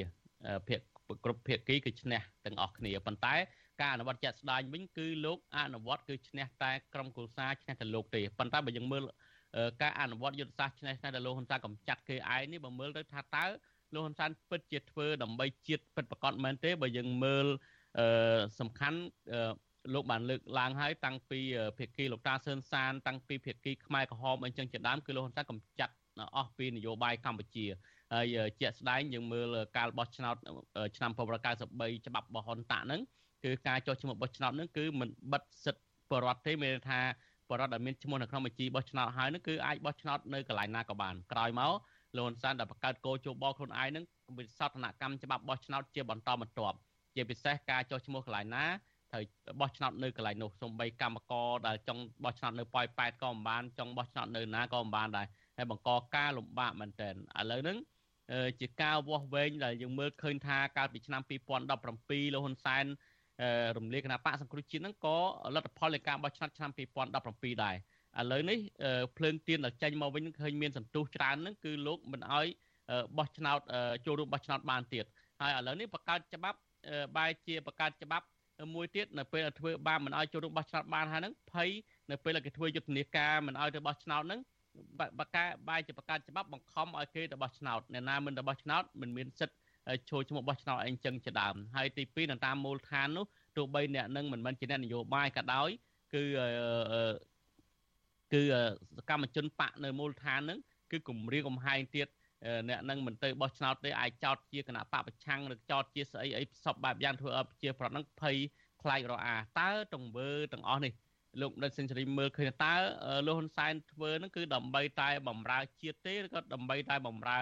ភាគគ្រប់ភាគីគឺឈ្នះទាំងអស់គ្នាប៉ុន្តែការអនុវត្តជាក់ស្ដែងវិញគឺលោកអនុវត្តគឺឈ្នះតែក្រុមគូសាឈ្នះតែលោកទេប៉ុន្តែបើយើងមើលការអនុវត្តយុទ្ធសាស្ត្រឆ្នេះឆ្នេះដែលលោកហ៊ុនសែនកំចាត់គេឯងនេះបើមើលទៅថាតើលោកហ៊ុនសែនពិតជាធ្វើដើម្បីជាតិពិតប្រកបមែនទេបើយើងមើលសំខាន់លោកបានលើកឡើងហើយតាំងពីភាគីលោកតាសឿនសានតាំងពីភាគីខ្មែរក្រហមអីចឹងជាដើមគឺលោកហ៊ុនសែនកំចាត់ អស់ពីនយោបាយកម្ពុជាហើយជាក់ស្ដែងយើងមើលការបោះឆ្នោតឆ្នាំ1993ច្បាប់បោះហ៊ុនតាក់ហ្នឹងគឺការចុះឈ្មោះបោះឆ្នោតហ្នឹងគឺមិនបិទសិទ្ធិបរដ្ឋទេមានថាបរដ្ឋដែលមានឈ្មោះនៅក្នុងបញ្ជីបោះឆ្នោតហើយហ្នឹងគឺអាចបោះឆ្នោតនៅកន្លែងណាក៏បានក្រោយមកលោកហ៊ុនសែនដែលបង្កើតគោជបខ្លួនឯងហ្នឹងវិសោធនកម្មច្បាប់បោះឆ្នោតជាបន្តបន្ទាប់ជាពិសេសការចុះឈ្មោះកន្លែងណាត្រូវបោះឆ្នោតនៅកន្លែងនោះសំបីកម្មករដែលចង់បោះឆ្នោតនៅប៉ោយប៉ែតក៏មិនបានចង់បោះឆ្នោតនៅណាក៏មិនបានដែរ ហើយបង្កការលំបាកមែនទែនឥឡូវហ្នឹងជាការវាស់វែងដែលយើងមើលឃើញថាកាលពីឆ្នាំ2017លោកហ៊ុនសែនរំលាយគណៈបកសង្គ្រោះជាតិហ្នឹងក៏លទ្ធផលនៃការបោះឆ្នោតឆ្នាំ2017ដែរឥឡូវនេះភ្លើងទៀនដែលចេញមកវិញឃើញមានសន្ទុះច្រើនហ្នឹងគឺលោកមិនអោយបោះឆ្នោតចូលរួមបោះឆ្នោតបានទៀតហើយឥឡូវនេះបង្កើតច្បាប់បែរជាបង្កើតច្បាប់មួយទៀតនៅពេលធ្វើបានមិនអោយចូលរួមបោះឆ្នោតបានហើយហ្នឹងភ័យនៅពេលគេធ្វើយុទ្ធនាការមិនអោយទៅបោះឆ្នោតហ្នឹង បកាបែរជាបង្កើតច្បាប់បង្ខំឲ្យគេទៅបោះឆ្នោតអ្នកណាមិនទៅបោះឆ្នោតមិនមានសិទ្ធិចូលឈ្មោះបោះឆ្នោតអីចឹងជាដើមហើយទី2នៅតាមមូលដ្ឋាននោះទោះបីអ្នកនឹងមិនមែនជាអ្នកនយោបាយក៏ដោយគឺគឺសកម្មជនបកនៅមូលដ្ឋានហ្នឹងគឺគម្រាមកំហែងទៀតអ្នកនឹងមិនទៅបោះឆ្នោតទេអាចចោតជាគណៈបកប្រឆាំងឬចោតជាស្អីអីសពបែបយ៉ាងធ្វើឲ្យប្រជាប្រដ្ឋហ្នឹងភ័យខ្លាចរអាតើទង្វើទាំងអស់នេះ លោកដិតសេនស៊ូរីមើលឃើញតើលោកហ៊ុនសែនធ្វើហ្នឹងគឺដើម្បីតែបំរើជាតិទេឬក៏ដើម្បីតែបំរើ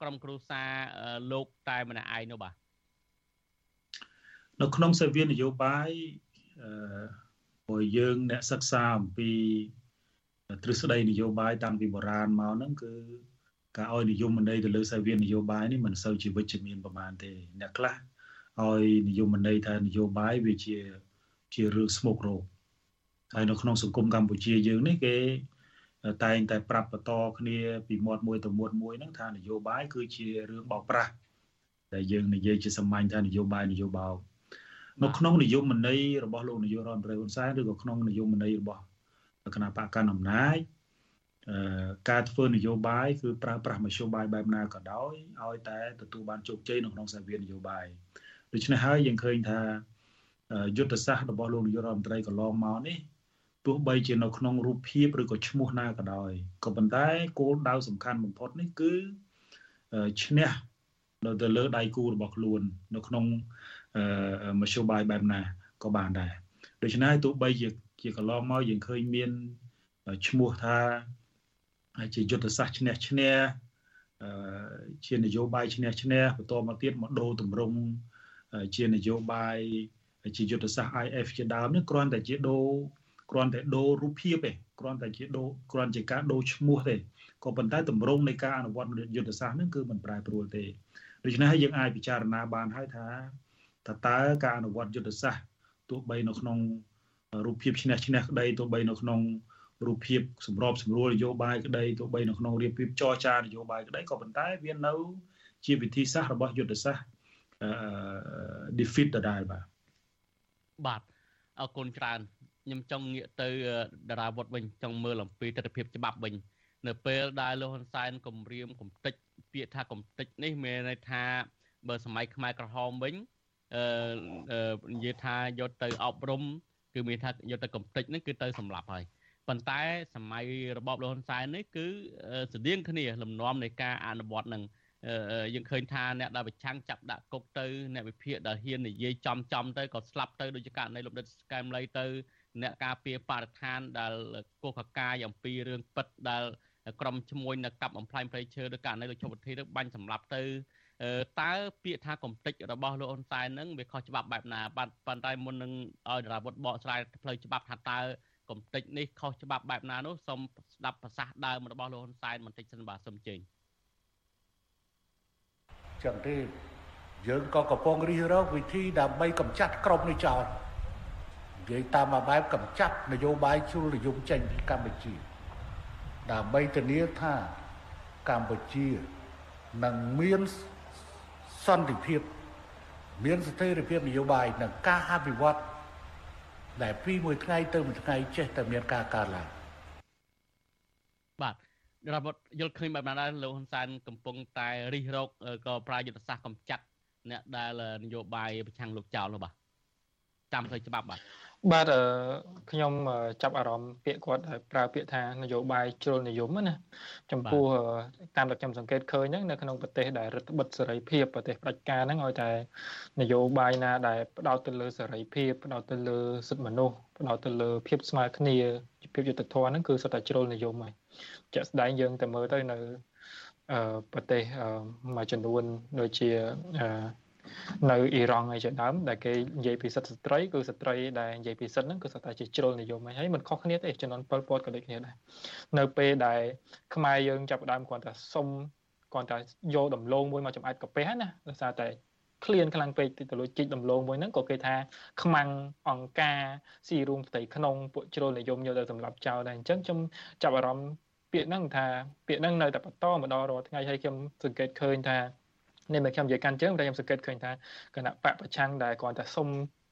ក្រុមគ្រួសារលោកតែម្នាក់ឯងនោះបាទនៅក្នុងសេវានយោបាយអឺព្រោះយើងអ្នកសិក្សាអំពីទ្រឹស្ដីនយោបាយតាំងពីបុរាណមកហ្នឹងគឺការឲ្យនិយមន័យទៅលើសាវៀននយោបាយនេះមិនសូវជាវិជ្ជមានប្រហែលទេអ្នកខ្លះឲ្យនិយមន័យថានយោបាយវាជាជារឿងស្មុគរោគ ហើយនៅក្នុងសង្គមកម្ពុជាយើងនេះគេតែងតែប្រាប់បន្តគ្នាពីមាត់មួយទៅមាត់មួយហ្នឹងថានយោបាយគឺជារឿងបោកប្រាស់តែយើងនិយាយជាសាមញ្ញថានយោបាយនយោបាយនៅក្នុងនយោបាយន័យរបស់លោកនាយករដ្ឋមន្ត្រីហ៊ុនសែនឬក៏ក្នុងនយោបាយន័យរបស់គណៈបកកណ្ដាលអំណាចការធ្វើនយោបាយគឺប្រើប្រាស់មធ្យោបាយបែបណាក៏ដោយឲ្យតែទទួលបានជោគជ័យនៅក្នុងសាវៀននយោបាយដូច្នេះហើយយើងឃើញថាយុទ្ធសាស្ត្ររបស់លោកនាយករដ្ឋមន្ត្រីកន្លងមកនេះ ទោះបីជានៅក្នុងរូបភាពឬក៏ឈ្មោះណាក៏ដោយក៏ប៉ុន្តែគោលដៅសំខាន់បំផុតនេះគឺឈ្នះនៅទៅលើដៃគូរបស់ខ្លួន នៅក្នុងមធ្យោបាយបែបណាក៏បានដែរដូច្នេះទោះបីជាជាកន្លងមកយើងឃើញមានឈ្មោះថាជាយុទ្ធសាស្ត្រឈ្នះឈ្នះជានយោបាយឈ្នះឈ្នះបន្តមកទៀតមកដូរទម្រង់ជានយោបាយជាយុទ្ធសាស្ត្រ IF ជាដើមនេះគ្រាន់តែជាដូរ គ្រាន់តែដូររូបភាពទេគ្រាន់តែជាដូរគ្រាន់ជាការដូរឈ្មោះទេក៏ប៉ុន្តែទម្រង់នៃការអនុវត្តយុទ្ធសាស្ត្រហ្នឹងគឺមិនប្រែប្រួលទេដូច្នេះហើយយើងអាចពិចារណាបានហើយថាតើតើការអនុវត្តយុទ្ធសាស្ត្រទោះបីនៅក្នុងរូបភាពឈ្នះឈ្នះក្តីទោះបីនៅក្នុងរូបភាពសម្របសម្រួលនយោបាយក្តីទោះបីនៅក្នុងរៀបរៀបចរចានយោបាយក្តីក៏ប៉ុន្តែវានៅ ជាវិធីសាស្ត្ររបស់យុទ្ធសាស្ត្រអឺ defeat ដដែលបាទបាទអរគុណច្រើន ខ្ញុំចង់ងាកទៅតារាវុធវិញចង់មើលអំពីទស្សនវិជ្ជាច្បាប់វិញនៅពេលដែលលោកហ៊ុនសែនគម្រាមកំតិចពាក្យថាកំតិចនេះមានន័យថាបើសម័យខ្មែរក្រហមវិញអឺនិយាយថាយកទៅអប់រំគឺមានថាយកទៅកំតិចហ្នឹងគឺទៅសម្លាប់ហើយប៉ុន្តែសម័យរបបលហ៊ុនសែននេះគឺស្តៀងគ្នាលំនាំនៃការអនុវត្តនឹងយើងឃើញថាអ្នកដែលប្រឆាំងចាប់ដាក់គុកទៅអ្នកវិភាគដែលហ៊ាននិយាយចំចំទៅក៏ស្លាប់ទៅដូចជាករណីលោកដិតស្កែមលៃទៅ អ្នកការពារបរិស្ថានដែលកុសកកាយអំពីរឿងពិតដែលក្រុមឈ្មួញនៅកាប់បំផ្លាញព្រៃឈើឬករណីលោកជុំវិធីទៅបាញ់សម្លាប់ទៅតើពាក្យថាកំតិចរបស់លោកហ៊ុនសែនហ្នឹងវាខុសច្បាប់បែបណាបាទប៉ុន្តែមុននឹងឲ្យតារាវុធបកស្រាយផ្លូវច្បាប់ថាតើកំតិចនេះខុសច្បាប់បែបណានោះសូមស្ដាប់ប្រសាសន៍ដើមរបស់លោកហ៊ុនសែនបន្តិចសិនបាទសូមជើញចឹងទេយើងក៏កំពុងរិះរកវិធីដើម្បីកម្ចាត់ក្រុមនេះចោល និយាយតាមមួយបែបកម្ចាត់នយោបាយជ្រុលនិយមចេញពីកម្ពុជាដើម្បីធានាថាកម្ពុជានឹងមានសន្តិភាព មានស្ថិរភាពនយោបាយនិងការអភិវឌ្ឍដែលពីមួយថ្ងៃទៅមួយថ្ងៃចេះតែមានការកើនឡើងបាទរដ្ឋយល់ឃើញបែបណាដែរលោកហ៊ុនសែនកំពុងតែរិះរោចក៏ប្រើយុទ្ធសាស្ត្រកំចាត់អ្នកដែលនយោបាយប្រឆាំងលោកចោលនោះបាទតាមផ្លូវច្បាប់បាទ បាទខ្ញុំចាប់អារម្មណ៍ពាក្យគាត់ប្រើពាក្យថានយោបាយជ្រុលនិយមណាចំពោះតាមដែលខ្ញុំសង្កេតឃើញហ្នឹងនៅក្នុងប្រទេសដែលរដ្ឋបិទសេរីភាពប្រទេសផ្ដាច់ការហ្នឹងឲ្យតែនយោបាយណាដែលផ្ដោតទៅលើសេរីភាពផ្ដោតទៅលើសិទ្ធិមនុស្សផ្ដោតទៅលើភាពស្មើគ្នាភាពយុត្តិធម៌ហ្នឹងគឺសុទ្ធតែជ្រុលនិយមហើយជាក់ស្ដែងយើងទៅមើលទៅនៅប្រទេសមួយចំនួនដូចជា នៅអ៊ីរ៉ង់អីជាដើមដែលគេនិយាយពីសិទ្ធិស្ត្រីគឺស្ត្រីដែលនិយាយពីសិទ្ធិហ្នឹងគឺសុទ្ធតែជាជ្រុលនិយមហើយមិនខុសគ្នាទេចំនួន7ពតក៏ដូចគ្នាដែរនៅពេលដែលខ្មែរយើងចាប់ផ្ដើមគ្រាន់តែសុំគ្រាន់តែយកដំឡូងមួយមកចំអែតកាពះណាដោយសារតែឃ្លានខ្លាំងពេកទៅលួចជីកដំឡូងមួយហ្នឹងក៏គេថាខ្មាំងអង្ការស៊ីរួមផ្ទៃក្នុងពួកជ្រុលនិយមយកទៅសម្រាប់ចោលដែរអញ្ចឹងខ្ញុំចាប់អារម្មណ៍ពាក្យហ្នឹងថាពាក្យហ្នឹងនៅតែបន្តមកដល់រាល់ថ្ងៃហើយខ្ញុំសង្កេតឃើញថា នេះមកខ្ញុំនិយាយកាន់ជើងតែខ្ញុំសង្កេតឃើញថាគណៈបកប្រឆាំងដែលគាត់តែសុំ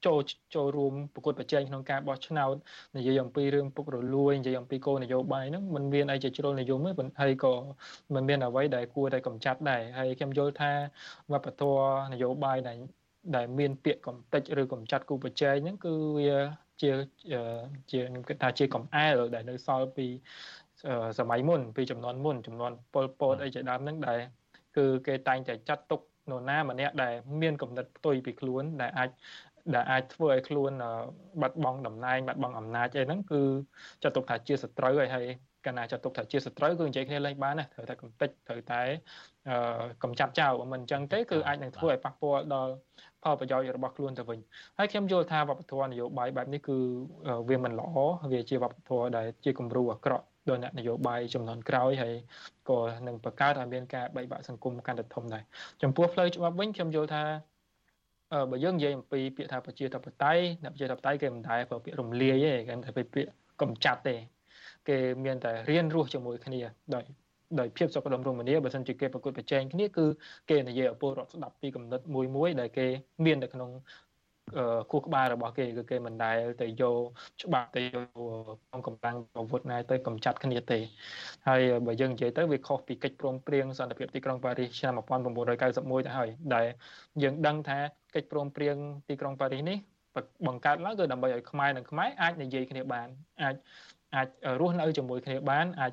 ចូលចូលរួមប្រកួតប្រជែងក្នុងការបោះឆ្នោតនិយាយអំពីរឿងពុករលួយនិយាយអំពីគោលនយោបាយហ្នឹងมันមានអីជាជ្រុលនិយមទេហើយក៏มันមានអ្វីដែលគួរតែកំចាត់ដែរហើយខ្ញុំយល់ថាវប្បធម៌នយោបាយដែលដែលមានពាក្យកំតិចឬកំចាត់គូប្រជែងហ្នឹងគឺវាជាជាខ្ញុំគិតថាជាកំអែលដែលនៅសល់ពីសម័យមុនពីចំនួនមុនចំនួនពលពតអីជាដើមហ្នឹងដែល គឺគេតែងតែចាត់ទុកនរណាម្នាក់ដែលមានគំនិតផ្ទុយពីខ្លួនដែលអាចដែលអាចធ្វើឲ្យខ្លួនបាត់បង់តំណែងបាត់បង់អំណាចអីហ្នឹងគឺចាត់ទុកថាជាសត្រូវហើយហើយកាលណាចាត់ទុកថាជាសត្រូវគឺនិយាយគ្នាលេងបានណាត្រូវតែកំតិចត្រូវតែកំចាត់ចោលបើមិនអញ្ចឹងទេគឺអាចនឹងធ្វើឲ្យប៉ះពាល់ដល់ផលប្រយោជន៍របស់ខ្លួនទៅវិញហើយខ្ញុំយល់ថាវប្បធម៌នយោបាយបែបនេះគឺវាមិនល្អវាជាវប្បធម៌ដែលជាគំរូអាក្រក់ ដល់អ្នកនយោបាយចំនួនក្រោយហើយក៏នឹងបង្កើតឲ្យមានការបែកបាក់សង្គមកាន់តែធំដែរចំពោះផ្លូវច្បាប់វិញខ្ញុំយល់ថាបើយើងនិយាយអំពីពាក្យថាប្រជាធិបតេយ្យអ្នកប្រជាធិបតេយ្យគេមិនដែរប្រើពាក្យរំលាយទេគេតែពាក្យកំចាត់ទេគេមានតែរៀនរស់ជាមួយគ្នាដោយដោយភាពសុខដុមរមនាបើសិនជាគេប្រកួតប្រជែងគ្នាគឺគេនិយាយឲ្យពលរដ្ឋស្ដាប់ពីកំណត់មួយមួយដែលគេមាននៅក្នុង គូក្បាលរបស់គេគឺគេមិនដែលទៅយកច្បាប់ទៅយកកម្លាំងអាវុធណាទៅកម្ចាត់គ្នាទេហើយបើយើងនិយាយទៅវាខុសពីកិច្ចព្រមព្រៀងសន្តិភាពទីក្រុងប៉ារីសឆ្នាំ1991ទៅហើយដែលយើងដឹងថាកិច្ចព្រមព្រៀងទីក្រុងប៉ារីសនេះបង្កើតឡើងគឺដើម្បីឲ្យខ្មែរនិងខ្មែរអាចនិយាយគ្នាបានអាចអាចរស់នៅជាមួយគ្នាបានអាច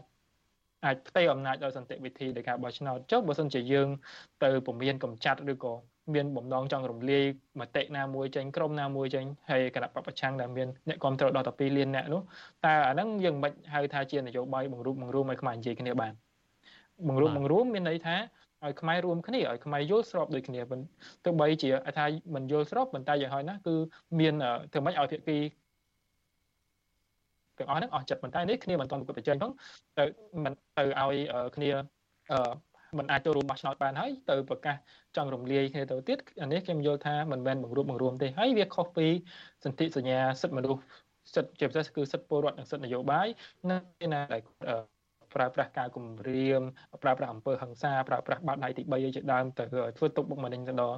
អាចផ្ទៃអំណាចដោយសន្តិវិធីនៃការបោះឆ្នោតចុះបើសិនជាយើងទៅពមៀនកំចាត់ឬក៏ មានបំណងចង់រំលាយមតិណាមួយចេញក្រុមណាមួយចេញហើយគណៈបពប្រឆាំងដែលមានអ្នកគ្រប់គ្រងដល់12លានអ្នកនោះតើអាហ្នឹងយើងមិនហៅថាជានយោបាយបង្រួបបង្រួមឲ្យខ្មែរនិយាយគ្នាបានបង្រួបបង្រួមមានន័យថាឲ្យខ្មែររួមគ្នាឲ្យខ្មែរយល់ស្របដូចគ្នាទោះបីជាថាមិនយល់ស្របប៉ុន្តែយ៉ាងហោចណាស់គឺមានធ្វើម៉េចឲ្យភាគីទាំងអស់ហ្នឹងអស់ចិត្តប៉ុន្តែនេះគ្នាមិនទាន់ប្រកបប្រជែងផងទៅមិនទៅឲ្យគ្នាអឺ មិនអាចចូលរួមបោះឆ្នោតបានហើយទៅប្រកាសចង់រំលាយគ្នាទៅទៀតអានេះខ្ញុំយល់ថាមិនមែនបង្រួបបង្រួមទេហើយវាខុសពីសន្ធិសញ្ញាសិទ្ធិមនុស្សសិទ្ធិជាពិសេសគឺសិទ្ធិពលរដ្ឋនិងសិទ្ធិនយោបាយនៅណាដែលប្រើប្រាស់ការគំរាមប្រើប្រាស់អំពើហិង្សាប្រើប្រាស់បាតដៃទី3ឲ្យជាដើមទៅធ្វើទុកបុកម្នេញទៅដល់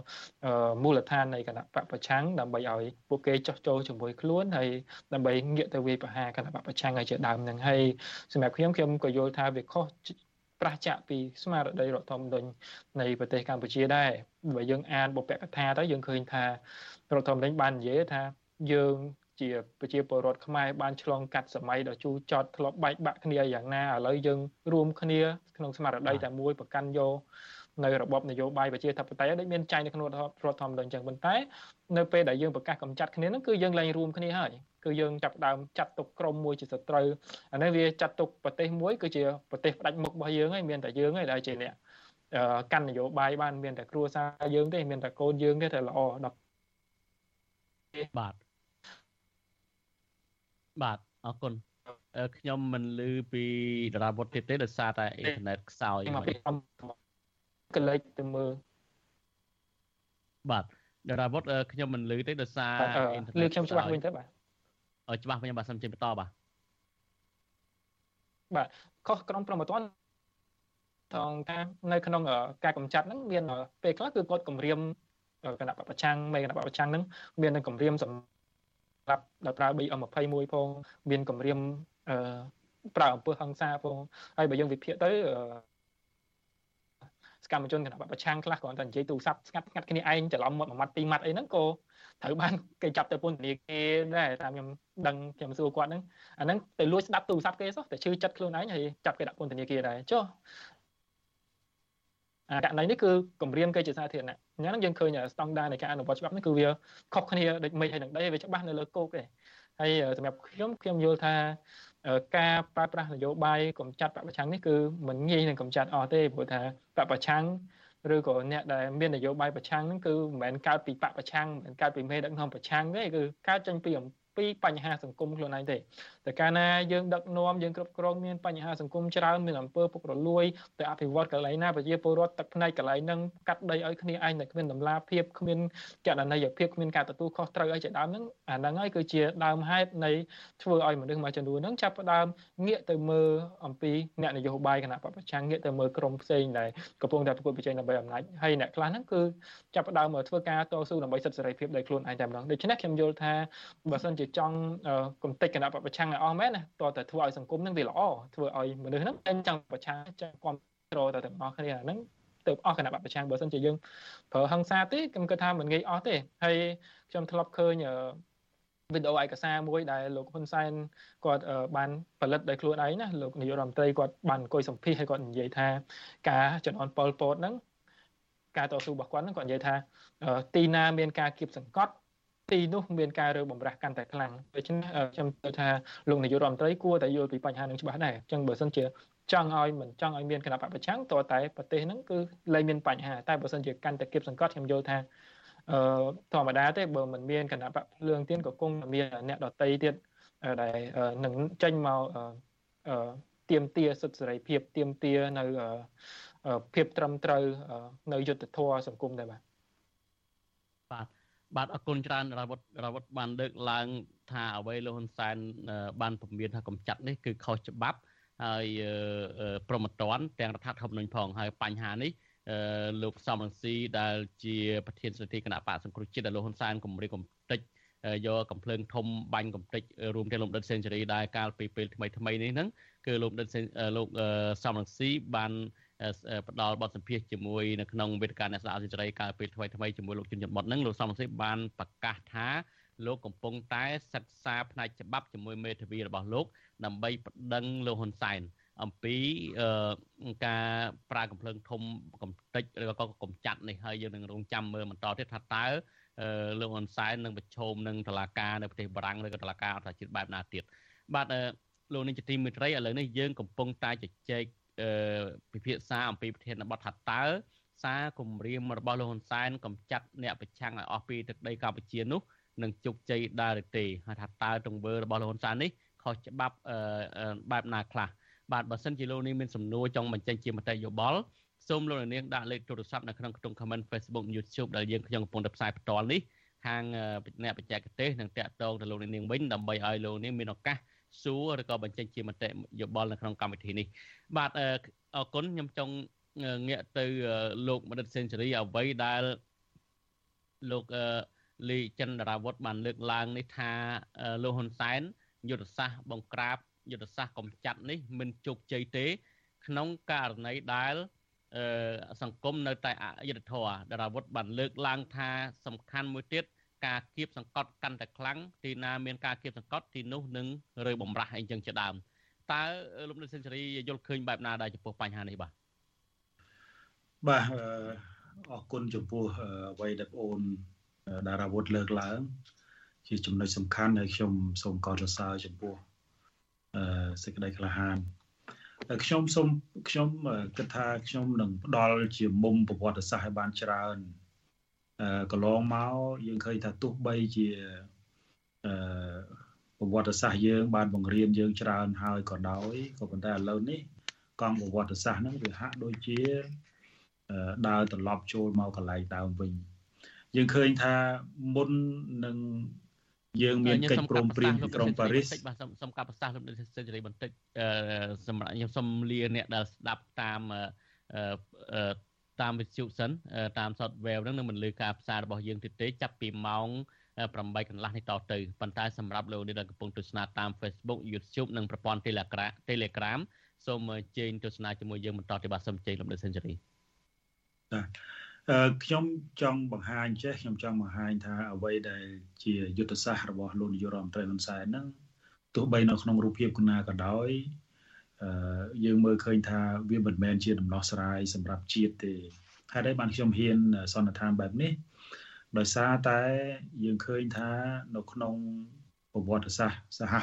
មូលដ្ឋាននៃគណៈបកប្រឆាំងដើម្បីឲ្យពួកគេចោះចូលជាមួយខ្លួនហើយដើម្បីងាកទៅវាយប្រហារគណៈបកប្រឆាំងឲ្យជាដើមនឹងហើយសម្រាប់ខ្ញុំខ្ញុំក៏យល់ថាវាខុស ប្រះចាក់ពីស្មារតីរដ្ឋធម្មនុញ្ញនៃប្រទេសកម្ពុជាដែរបើយើងអានបុព្វកថាទៅយើងឃើញថារដ្ឋធម្មនុញ្ញបាននិយាយថាយើងជាប្រជាពលរដ្ឋខ្មែរបានឆ្លងកាត់សម័យដ៏ជូរចត់ធ្លាប់បែកបាក់គ្នាយ៉ាងណាឥឡូវយើងរួមគ្នាក្នុងស្មារតីតែមួយប្រកាន់យក នៅរបបនយោបាយប្រជាធិបតេយ្យដូចមានចែងនៅក្នុងរដ្ឋធម្មនុញ្ញអញ្ចឹងប៉ុន្តែនៅពេលដែលយើងប្រកាសកម្ចាត់គ្នាហ្នឹងគឺយើងលែងរួមគ្នាហើយគឺយើងចាប់ដើមចាត់ទុកក្រុមមួយជាសត្រូវអានេះវាចាត់ទុកប្រទេសមួយគឺជាប្រទេសផ្ដាច់មុខរបស់យើងហើយមានតែយើងហើយដែលជាអ្នកកាន់នយោបាយបានមានតែគ្រួសារយើងទេមានតែកូនយើងទេតែល្អដល់បាទបាទអរគុណខ្ញុំមិនឮពីតារាវុធទៀតទេដោយសារតែអ៊ីនធឺណិតខ្សោយមកពី កលេចទៅមើលបាទតារាវុធខ្ញុំមិនឮទេដោយសារអ៊ីនធឺណិតឮខ្ញុំច្បាស់វិញទៅបាទអឺច្បាស់ខ្ញុំបាទសុំចេញបន្តបាទបាទខុសក្រុមប្រំពន្ធថងថានៅក្នុងការកម្ចាត់ហ្នឹងមានពេលខ្លះគឺគាត់គម្រាមគណៈបពប្រឆាំងមេគណៈបពប្រឆាំងហ្នឹងមាននៅគម្រាមសម្រាប់ដល់ប្រើ BM21 ផង មានគម្រាមអឺប្រើអំពើហិង្សាផងហើយបើយើងវិភាគទៅស កម្មជនគណៈបកប្រឆាំងខ្លះគ្រាន់តែនិយាយទូរស័ព្ទស្ងាត់ស្ងាត់គ្នាឯងច្រឡំមាត់មួយម៉ាត់ពីរម៉ាត់អីហ្នឹងក៏ត្រូវបានគេចាប់ទៅពន្ធនាគារដែរតាមខ្ញុំដឹងខ្ញុំសួរគាត់ហ្នឹងអាហ្នឹងទៅលួចស្ដាប់ទូរស័ព្ទគេសោះតែឈឺចិត្តខ្លួនឯងហើយចាប់គេដាក់ពន្ធនាគារដែរចុះអាករណីនេះគឺគម្រាមគេជាសាធារណៈអញ្ចឹងយើងឃើញស្តង់ដារនៃការអនុវត្តច្បាប់នេះគឺវាខុសគ្នាដូចមេឃហើយនឹងដីវាច្បាស់នៅលើគោកទេហើយសម្រាប់ខ្ញុំខ្ញុំយល់ថា ការប្រើប្រាស់នយោបាយកម្ចាត់បពប្រឆាំងនេះគឺមិនងាយនឹងកម្ចាត់អស់ទេព្រោះថាបពប្រឆាំងឬក៏អ្នកដែលមាននយោបាយប្រឆាំងហ្នឹងគឺមិនមែនកើតពីបពប្រឆាំងមិនមែនកើតពីមេដឹកនាំប្រឆាំងទេគឺកើតចេញពីអំ ពីបញ្ហាសង្គមខ្លួនឯងទេតែកាលណាយើងដឹកនាំយើងគ្រប់គ្រងមានបញ្ហាសង្គមច្រើនមានអំពើពុករលួយទៅអភិវឌ្ឍកន្លែងណាប្រជាពលរដ្ឋទឹកភ្នែកកន្លែងហ្នឹងកាត់ដីឲ្យគ្នាឯងតែគ្មានតម្លាភាពគ្មានកណន័យភាពគ្មានការទទួលខុសត្រូវអីជាដើមហ្នឹងអាហ្នឹងហើយគឺជាដើមហេតុនៃធ្វើឲ្យមនុស្សមួយចំនួនហ្នឹងចាប់ផ្ដើមងាកទៅមើលអំពីអ្នកនយោបាយគណៈបព្វប្រឆាំងងាកទៅមើលក្រុមផ្សេងដែលកំពុងតែប្រកួតប្រជែងដើម្បីអំណាចហើយអ្នកខ្លះហ្នឹងគឺចាប់ផ្ដើមមកធ្វើការតស៊ូដើម្បីសិទ្ធិសេរីភាពដោយខ្លួនឯងតែម្ដងដូច្នេះខ្ញុំយល់ថាបើសិនជាចង់គំតិចគណៈបព្វប្រឆាំងឲ្យអស់មែនណាតើតែធ្វើឲ្យសង្គមនឹងវាល្អធ្វើឲ្យមនុស្សហ្នឹងតែចង់ប្រឆាំងចង់គ្រប់គ្រងតែទាំងអស់គ្នាហ្នឹងទៅអស់គណៈបព្វប្រឆាំងបើសិនជាយើងប្រើហិង្សាទេខ្ញុំគិតថាមិនងាយអស់ទេហើយខ្ញុំធ្លាប់ឃើញវីដេអូឯកសារមួយដែលលោកហ៊ុនសែនគាត់បានផលិតដោយខ្លួនឯងណាលោកនាយករដ្ឋមន្ត្រីគាត់បានអង្គុយសម្ភាសហើយគាត់និយាយថាការចំនួនប៉ុលពតហ្នឹងការតស៊ូរបស់គាត់ហ្នឹងគាត់និយាយថាទីណាមានការគៀបសង្កត់ ទីនោះមានការរើបំរាស់កាន់តែខ្លាំងដូច្នេះខ្ញុំគិតថាលោកនាយករដ្ឋមន្ត្រីគួរតែយល់ពីបញ្ហានឹងច្បាស់ដែរអញ្ចឹងបើសិនជាចង់ឲ្យមិនចង់ឲ្យមានគណៈបព្វប្រឆាំងតើតែប្រទេសហ្នឹងគឺលែងមានបញ្ហាតែបើសិនជាកាន់តែគៀបសង្កត់ខ្ញុំយល់ថាអឺធម្មតាទេបើមិនមានគណៈបព្វភ្លើងទៀនក៏គង់មានអ្នកដតីទៀតដែលនឹងចេញមកអឺទៀមទាសិទ្ធិសេរីភាពទៀមទានៅភាពត្រឹមត្រូវនៅយុទ្ធធម៌សង្គមដែរបាទ បាទបាទអរគុណច្រើនរាវុធរាវុធបានលើកឡើង ថាអ្វីលោកហ៊ុនសែនបានពមៀនថាកំចាត់នេះគឺខុសច្បាប់ហើយប្រមត្តនទាំងរដ្ឋធម្មនុញ្ញផងហើយបញ្ហានេះលោកសំរងស៊ីដែលជាប្រធានសន្តិគណៈបកសង្គ្រោះជាតិដែលលោកហ៊ុនសែនគម្រាមកំតិចយកកំភ្លើងធំបាញ់កំតិចរួមទាំងលោកដិតសេនស៊ូរីដែលកាលពីពេលថ្មីថ្មីនេះហ្នឹងគឺលោកដិតលោកសំរងស៊ីបាន ផ្ដល់បទសម្ភាសជាមួយនៅក្នុងវេទិកាអ្នកស្ដាប់អសិរ័យកាលពីថ្មីថ្មីជាមួយលោកជុនច័ន្ទបុតហ្នឹងលោកសំរងស៊ីបានប្រកាសថាលោកកំពុងតែសិក្សាផ្នែកច្បាប់ជាមួយមេធាវីរបស់លោក ដើម្បីប្តឹងលោកហ៊ុនសែនអំពីការប្រើកំភ្លើងធំកំតិចឬក៏កំចាត់នេះហើយយើងនឹងរងចាំមើលបន្តទៀតថាតើលោកហ៊ុនសែននឹងប្រឈមនឹងតឡាការនៅប្រទេសបារាំងឬក៏តឡាការអន្តរជាតិបែបណាទៀតបាទលោកនាយកទីមេត្រីឥឡូវនេះយើងកំពុងតែជជែក ពិភាក្សាអំពីប្រធានបទថាតើសារគម្រាមរបស់លោកហ៊ុនសែនកំចាត់អ្នកប្រឆាំងឲ្យអស់ពីទឹកដីកម្ពុជានោះនឹងជោគជ័យដែរឬទេហើយថាតើទង្វើរបស់លោកហ៊ុនសែននេះខុសច្បាប់បែបណាខ្លះបាទបើសិនជាលោកនេះមានសំណួរចង់បញ្ចេញជាមតិយោបល់សូមលោកនាងដាក់លេខទូរស័ព្ទនៅក្នុងខ្ទង់ comment Facebook YouTube ដែលយើងខ្ញុំកំពុងតែផ្សាយផ្ទាល់នេះខាងអ្នកបច្ចេកទេសនឹងតាក់ទងទៅលោកនាងវិញដើម្បីឲ្យលោកនាងមានឱកាស សួរឬក៏បញ្ចេញជាមតិយោបល់នៅក្នុងកម្មវិធីនេះបាទអរគុណខ្ញុំចង់ងាកទៅលោកមនិតសេនស៊ូរីអ្វីដែលលោកលីចិនដារាវុធបានលើកឡើងនេះថាលោកហ៊ុនសែនយុទ្ធសាស្ត្របង្ក្រាបយុទ្ធសាស្ត្រកំចាត់នេះមិនជោគជ័យទេ ក្នុងករណីដែលសង្គមនៅតែអយុត្តិធម៌ដារាវុធបានលើកឡើងថាសំខាន់មួយទៀត ការគៀបសង្កត់កាន់តែខ្លាំងទីណាមានការគៀបសង្កត់ទីនោះនឹងរើបំរាស់អីចឹងជាដើមតើលោកនិតសេនស៊ូរីយល់ឃើញបែបណាដែរចំពោះបញ្ហានេះបាទបាទអរគុណចំពោះអ្វីដែលបងអូនដារាវុធលើកឡើង ជាចំណុចសំខាន់ហើយខ្ញុំសូមកោតសរសើរចំពោះអឺសេចក្តីក្លាហានខ្ញុំសូមខ្ញុំគិតថាខ្ញុំនឹងផ្ដល់ជាមុំប្រវត្តិសាស្ត្រឲ្យបានច្រើន កន្លងមកយើងឃើញថាទោះបីជាអឺប្រវត្តិសាស្ត្រយើង បានបង្រៀនយើងច្រើនហើយក៏ដោយក៏ប៉ុន្តែឥឡូវនេះកង់ប្រវត្តិសាស្ត្រហ្នឹងវាហាក់ដូចជាដើរត្រឡប់ចូលមកកន្លែងដើមវិញយើងឃើញថាមុននឹងយើងមានកិច្ចព្រមព្រៀងទីក្រុងប៉ារីសបាទសូមកាប់ប្រសាសន៍លោកសេចក្តីបន្តិចសម្រាប់ខ្ញុំសូមលាអ្នកដែលស្ដាប់តាម តាមវិទ្យុសិនតាម software ហ្នឹងនឹងមិនលើការផ្សាយរបស់យើងទៀតទេចាប់ពីម៉ោង8កន្លះនេះតទៅប៉ុន្តែសម្រាប់លោកអ្នកដែលកំពុងទស្សនាតាម Facebook YouTube និងប្រព័ន្ធ Telegram Telegram សូមជើញទស្សនាជាមួយយើងបន្តទៅបាទសូមជើញលោកដេសេនជូរីបាទខ្ញុំចង់បង្ហាញចេះខ្ញុំចង់បង្ហាញថាអ្វីដែលជាយុទ្ធសាស្ត្ររបស់លោកនាយករដ្ឋមន្ត្រីហ៊ុនសែនហ្នឹងទោះបីនៅក្នុងរូបភាពគណាក៏ដោយ យើងមើលឃើញថាវាមិនមែនជាដំណោះស្រាយសម្រាប់ជាតិទេហេតុអីបានខ្ញុំហ៊ានសន្និដ្ឋានបែបនេះដោយសារតែយើងឃើញថានៅក្នុងប្រវត្តិសាស្ត្រសហ